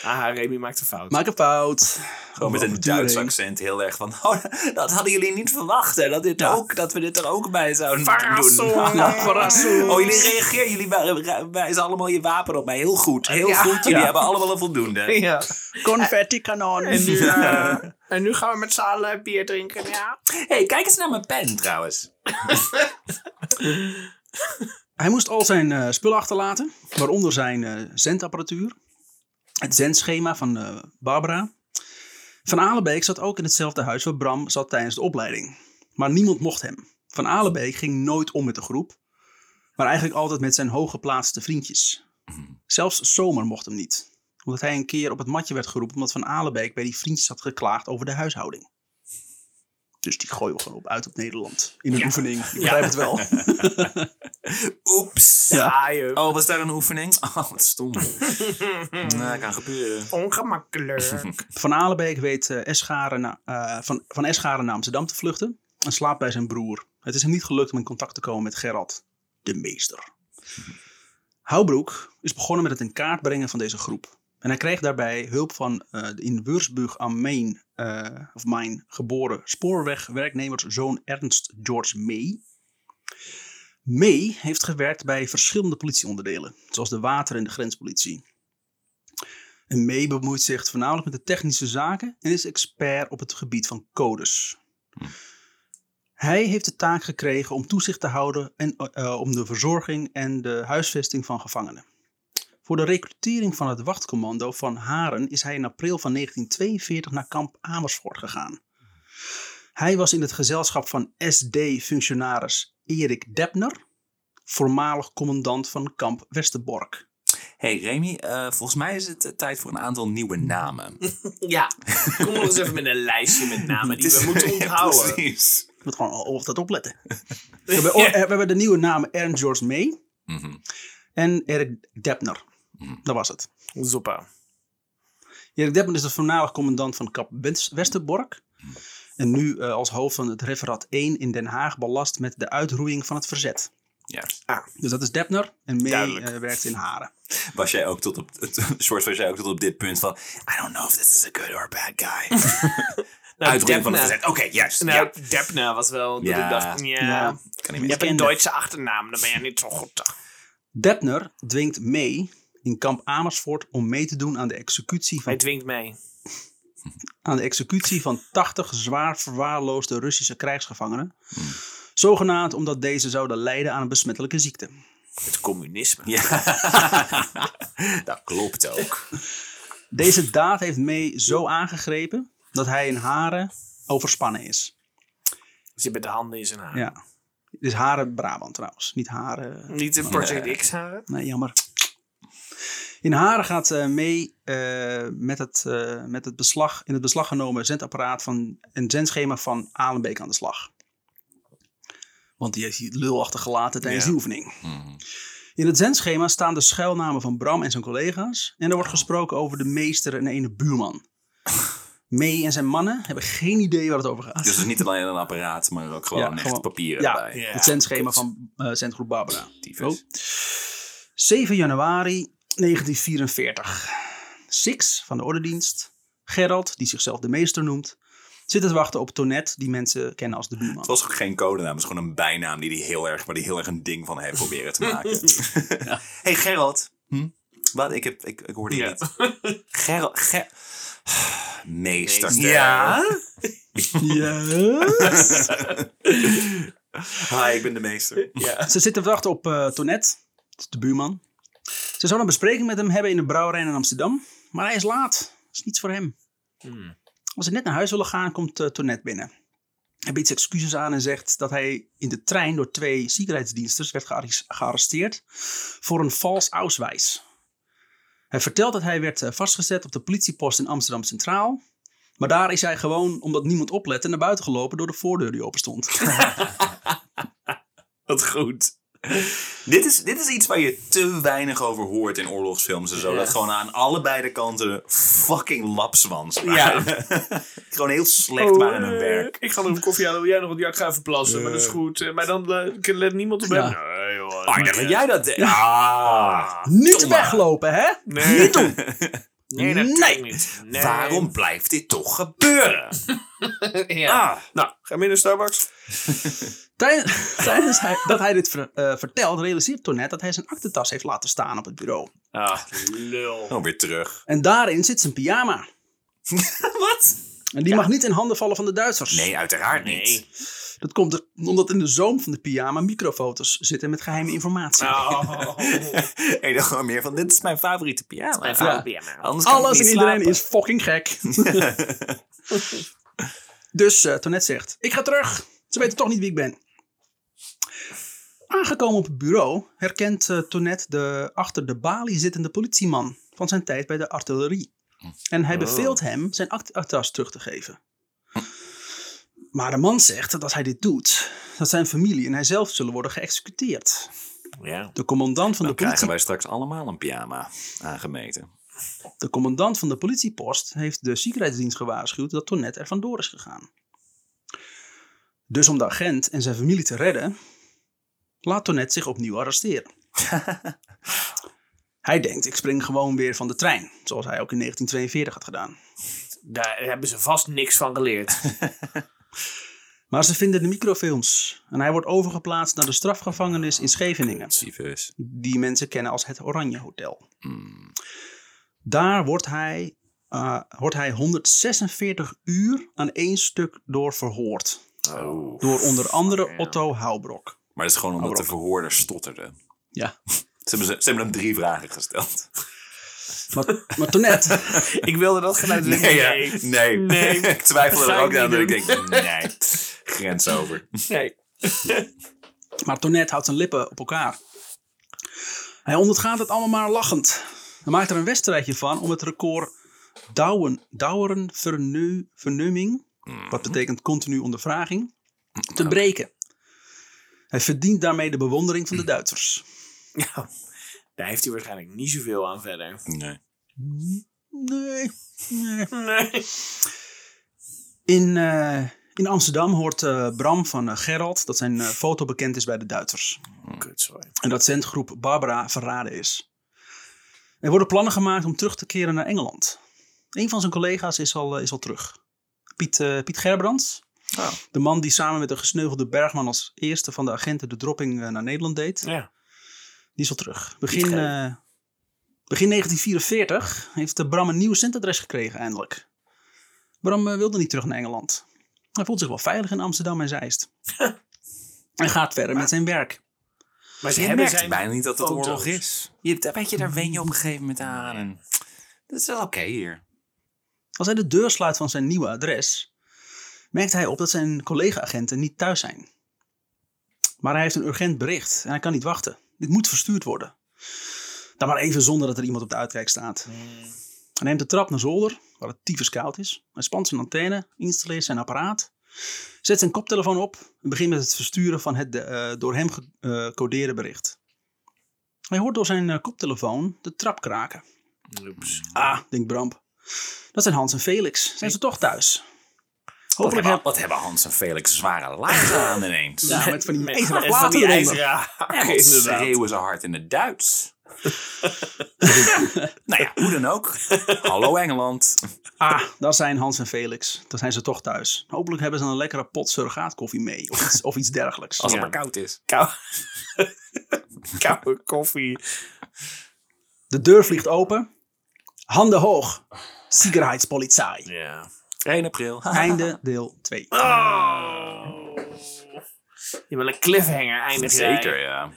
Ah, Remy maakt een fout. Maak een fout. Gewoon met een Duits accent heel erg van... Oh, dat hadden jullie niet verwacht, hè? Dat, dit Ja. ook, dat we dit er ook bij zouden Verrassing. doen. Verrassing. Oh, jullie reageren. Jullie wij- wijzen allemaal je wapen op mij. Heel goed. Heel Ja. goed. Jullie Ja. hebben allemaal een voldoende. Ja. Confetti kanon. En nu, eh, en nu gaan we met z'n allen bier drinken, ja. hey, kijk eens naar mijn pen trouwens. Hij moest al zijn eh, spullen achterlaten, waaronder zijn eh, zendapparatuur, het zendschema van eh, Barbara. Van Alenbeek zat ook in hetzelfde huis waar Bram zat tijdens de opleiding. Maar niemand mocht hem. Van Alenbeek ging nooit om met de groep, maar eigenlijk altijd met zijn hooggeplaatste vriendjes. Zelfs Zomer mocht hem niet, omdat hij een keer op het matje werd geroepen omdat Van Alenbeek bij die vriendjes had geklaagd over de huishouding. Dus die gooien we gewoon op uit op Nederland. In een oefening. Ik begrijp het wel. Oeps. Ja, je. Oh, was daar een oefening? Oh, wat stom. nou, kan gebeuren. Ongemakkelijk. Van Alenbeek weet eh, Escharen na- eh, van, van Escharen naar Amsterdam te vluchten en slaapt bij zijn broer. Het is hem niet gelukt om in contact te komen met Gerard, de meester. Houbroek is begonnen met het in kaart brengen van deze groep. En hij kreeg daarbij hulp van eh, de in Würzburg am Main, eh, of Main geboren spoorwegwerknemerszoon Ernst George May. May heeft gewerkt bij verschillende politieonderdelen, zoals de water- en de grenspolitie. En May bemoeit zich voornamelijk met de technische zaken en is expert op het gebied van codes. Hij heeft de taak gekregen om toezicht te houden en, eh, om de verzorging en de huisvesting van gevangenen. Voor de recrutering van het wachtcommando van Haren is hij in april van 1942 naar kamp Amersfoort gegaan. Hij was in het gezelschap van SD-functionaris Erik Debner, voormalig commandant van kamp Westerbork. hey, Remy, eh, volgens mij is het eh, tijd voor een aantal nieuwe namen. Ja, kom nog eens even met een lijstje met namen die we moeten Ja, onthouden. precies. Ik moet gewoon op dat opletten. We hebben, eh, we hebben de nieuwe namen Ernst George May Mhm. en Erik Debner. Dat was het. Zoppa. Erik Debner is de voormalig commandant van kap West- Westerbork. En nu eh, als hoofd van het referaat 1 in Den Haag belast met de uitroeiing van het verzet. Juist. Dus dat is Depner. En May Duidelijk. eh, werkt in Haren. Was jij ook tot op, soort was jij ook tot op dit punt van, I don't know if this is a good or a bad guy. Nou, Uitroeping van Depna- gezet. Oké, juist. Nou, ja. Was wel dat Ja. ik dacht, ja, Ja. Kan niet je hebt een. Duitse achternaam, dan ben je niet zo goed. Depner dwingt May in kamp Amersfoort om mee te doen aan de executie Hij van, dwingt mee. aan de executie van 80 zwaar verwaarloosde Russische krijgsgevangenen. Zogenaamd omdat deze zouden lijden aan een besmettelijke ziekte. Het communisme. Ja. dat klopt ook. Deze daad heeft May zo aangegrepen dat hij in Haren overspannen is. Zit met de handen in zijn haar. Ja. Het is Haren Brabant trouwens, niet Haren. Niet een Project X haren. Nee, jammer. In Haren gaat eh mee eh, met, het, eh, met het beslag, in het beslag genomen zendapparaat van een zendschema van Alenbeek aan de slag. Want die heeft die lul achtergelaten tijdens Ja. die oefening. Mhm. In het zendschema staan de schuilnamen van Bram en zijn collega's. En er wordt gesproken over de meester en ene buurman. May en zijn mannen hebben geen idee waar het over gaat. Dus het is niet alleen een apparaat, maar ook gewoon Ja, echt gewoon- papieren ja, erbij. Ja. het zendschema van eh zendgroep Barbara. Tyfus. Oh. 7 januari 1944. Six van de ordendienst, Gerald, die zichzelf de meester noemt, zit te wachten op Tonet, die mensen kennen als de buurman. Het was ook geen codenaam, het is gewoon een bijnaam die die heel erg, waar die heel erg een ding van heeft proberen te maken. hey Gerald. Hm? Wat? Ik, heb, ik, ik hoorde je Ja. niet. Gerald. Ger Meester. Ja? Yes. Hi, ik ben de meester. Ja. Ze zitten te wachten op eh Tonet, de buurman. Ze zouden een bespreking met hem hebben in de brouwerij in Amsterdam, maar hij is laat. Dat is niets voor hem. Hmm. Als ze net naar huis willen gaan, komt uh, Tonet binnen. Hij biedt zijn excuses aan en zegt dat hij in de trein door twee veiligheidsdiensters werd gearresteerd voor een vals auswijs. Hij vertelt dat hij werd eh, vastgezet op de politiepost in Amsterdam Centraal. Maar daar is hij gewoon, omdat niemand oplette, naar buiten gelopen door de voordeur die open stond. Wat goed. Dit is, dit is iets waar je te weinig over hoort in oorlogsfilms en zo. Ja. Dat gewoon aan allebei de kanten fucking lapswans Ja. waren. gewoon heel slecht waren in hun eh, werk. Ik ga nog een koffie halen. Wil jij nog? Want ja, ik ga even plassen. Maar dat is goed. Eh, Maar dan eh, let niemand op Ja. hem. Nee, joh. Ah, ik dacht dat jij dat deed. Ah, Niet weglopen, hè? Nee. Niet doen! Nee, natuurlijk niet. Nee. Waarom blijft dit toch gebeuren? Ja. Ah. Nou, ga mee naar Starbucks. Tijdens, tijdens hij, dat hij dit ver- eh, vertelt, realiseert Tonet dat hij zijn aktentas heeft laten staan op het bureau. Ah, lul. Oh, weer terug. En daarin zit zijn pyjama. Wat? En die mag niet in handen vallen van de Duitsers. Nee, uiteraard niet. Nee. Dat komt er, omdat in de zoom van de pyjama microfoto's zitten met geheime informatie. Oh. Ik dacht gewoon meer van, dit is mijn favoriete pyjama. Mijn Ja. vader pyjama. Anders kan ik Alles en iedereen slapen. is fucking gek. dus eh Tonet zegt, ik ga terug. Ze weten toch niet wie ik ben. Aangekomen op het bureau herkent eh Tonet de achter de balie zittende politieman van zijn tijd bij de artillerie. En hij beveelt hem zijn act- aktas terug te geven. Maar de man zegt dat als hij dit doet, dat zijn familie en hij zelf zullen worden geëxecuteerd. Ja. De commandant van de Dan krijgen politie wij straks allemaal een pyjama aangemeten. De commandant van de politiepost heeft de veiligheidsdienst gewaarschuwd dat Tonet er vandoor is gegaan. Dus om de agent en zijn familie te redden, laat Tonet zich opnieuw arresteren. hij denkt, ik spring gewoon weer van de trein, zoals hij ook in 1942 had gedaan. Daar hebben ze vast niks van geleerd. Maar ze vinden de microfilms en hij wordt overgeplaatst naar de strafgevangenis in Scheveningen. Die mensen kennen als het Oranje Hotel. Daar wordt hij, eh, wordt hij 146 uur aan één stuk door verhoord. Oh. Door onder andere. Otto Houbrok. Maar dat is gewoon omdat de verhoorder stotterde. Ja. Ze hebben, ze, ze hebben hem drie vragen gesteld. Maar, maar Tonet, ik wilde dat geluid ja. nee. Nee. ik twijfelde er ook aan. Dat ik denk, nee. Grens over. nee. maar Tonet houdt zijn lippen op elkaar. Hij ondergaat het allemaal maar lachend. Hij maakt er een wedstrijdje van om het record douwen, douweren verneu, vernumming, wat betekent continu ondervraging, te breken. Hij verdient daarmee de bewondering van de Duitsers. Ja. Daar heeft hij waarschijnlijk niet zoveel aan verder. Nee. Nee, nee. Nee. In, eh, in Amsterdam hoort eh, Bram van eh, Gerald dat zijn eh, foto bekend is bij de Duitsers. kut, sorry. En dat zendgroep Barbara verraden is. Er worden plannen gemaakt om terug te keren naar Engeland. Een van zijn collega's is al, is al terug. Piet, eh, Piet Gerbrands. Oh. De man die samen met de gesneuvelde Bergman als eerste van de agenten de dropping eh, naar Nederland deed. Ja. Die is al terug. Begin, eh, begin 1944 heeft de Bram een nieuw zendadres gekregen eindelijk. Bram eh, wilde niet terug naar Engeland. Hij voelt zich wel veilig in Amsterdam en Zeist. Hij gaat verder met zijn werk. Maar ze hebben zijn bijna niet dat het foto's. oorlog is. Je, weet je, daar wen je op een gegeven moment aan. En dat is wel oké hier. Als hij de deur sluit van zijn nieuwe adres, merkt hij op dat zijn collega-agenten niet thuis zijn. Maar hij heeft een urgent bericht en hij kan niet wachten. Dit moet verstuurd worden. Dan maar even zonder dat er iemand op de uitkijk staat. Hij neemt de trap naar zolder, waar het tyfus koud is. Hij spant zijn antenne, installeert zijn apparaat, zet zijn koptelefoon op en begint met het versturen van het eh, door hem gecodeerde bericht. Hij hoort door zijn eh, koptelefoon de trap kraken. Oeps. Ah, denkt Bramp. Dat zijn Hans en Felix. Zijn ze toch thuis? Wat Hopelijk hebben, heb... wat hebben Hans en Felix zware laarzen aan ineens. Ja, met van die ijzeren met van platen En wat inderdaad. schreeuwen ze hard in het Duits. nou ja, hoe dan ook. Hallo Engeland. Ah, dat zijn Hans en Felix. Dan zijn ze toch thuis. Hopelijk hebben ze een lekkere pot surrogaatkoffie mee. Of iets, of iets dergelijks. Als het Ja. maar koud is. Kou... Koude koffie. De deur vliegt open. Handen hoog. Sicherheidspolizei. Ja. 1 april. Einde deel 2. Oh. Je wil een cliffhanger eindig jij. Zeker, ja.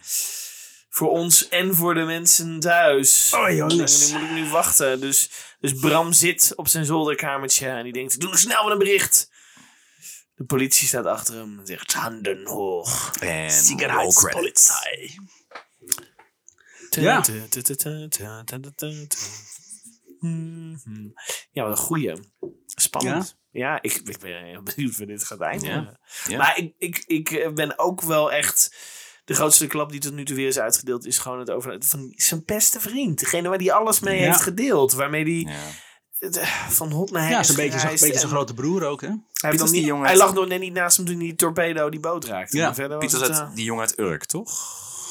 Voor ons en voor de mensen thuis. Oh, jongens. Nu moet ik nu wachten. Dus, dus Bram zit op zijn zolderkamertje en die denkt, doe snel met een bericht. De politie staat achter hem en zegt, handen hoog. En. Sicherheidspolizei. Ja. Ja, wat een goeie. Spannend. Ja, ik, ik ben heel benieuwd waar dit gaat eindigen. Ja. Ja. Maar ik, ik, ik eh, ben ook wel echt... De grootste klap die tot nu toe weer is uitgedeeld... is gewoon het over van zijn beste vriend. Degene waar hij alles mee Ja. heeft gedeeld. Waarmee hij Ja. eh, van hot naar Ja, is is een beetje, gereisd. beetje zijn grote broer ook, hè? Hij, heeft dan die niet, jongen hij lag nog net niet naast hem toen die torpedo die boot raakte. Ja, verder was Piet was het, eh, die jongen uit Urk, toch?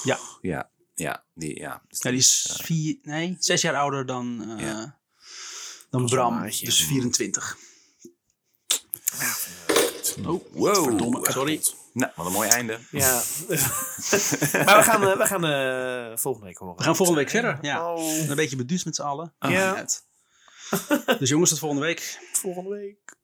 Ja. Ja, ja. Die, ja. Dus Ja, die is vier, nee, zes jaar ouder dan, eh, Ja. Dan Bram. maatje. Dus 24. Oh, Wow. verdomme. Sorry. Nou, wat een mooi einde. Ja. maar we gaan, eh, we gaan eh, volgende week horen. We gaan volgende week verder. Ja. Oh, Een beetje beduusd met z'n allen. Ja. Uit. Dus jongens, tot volgende week. volgende week.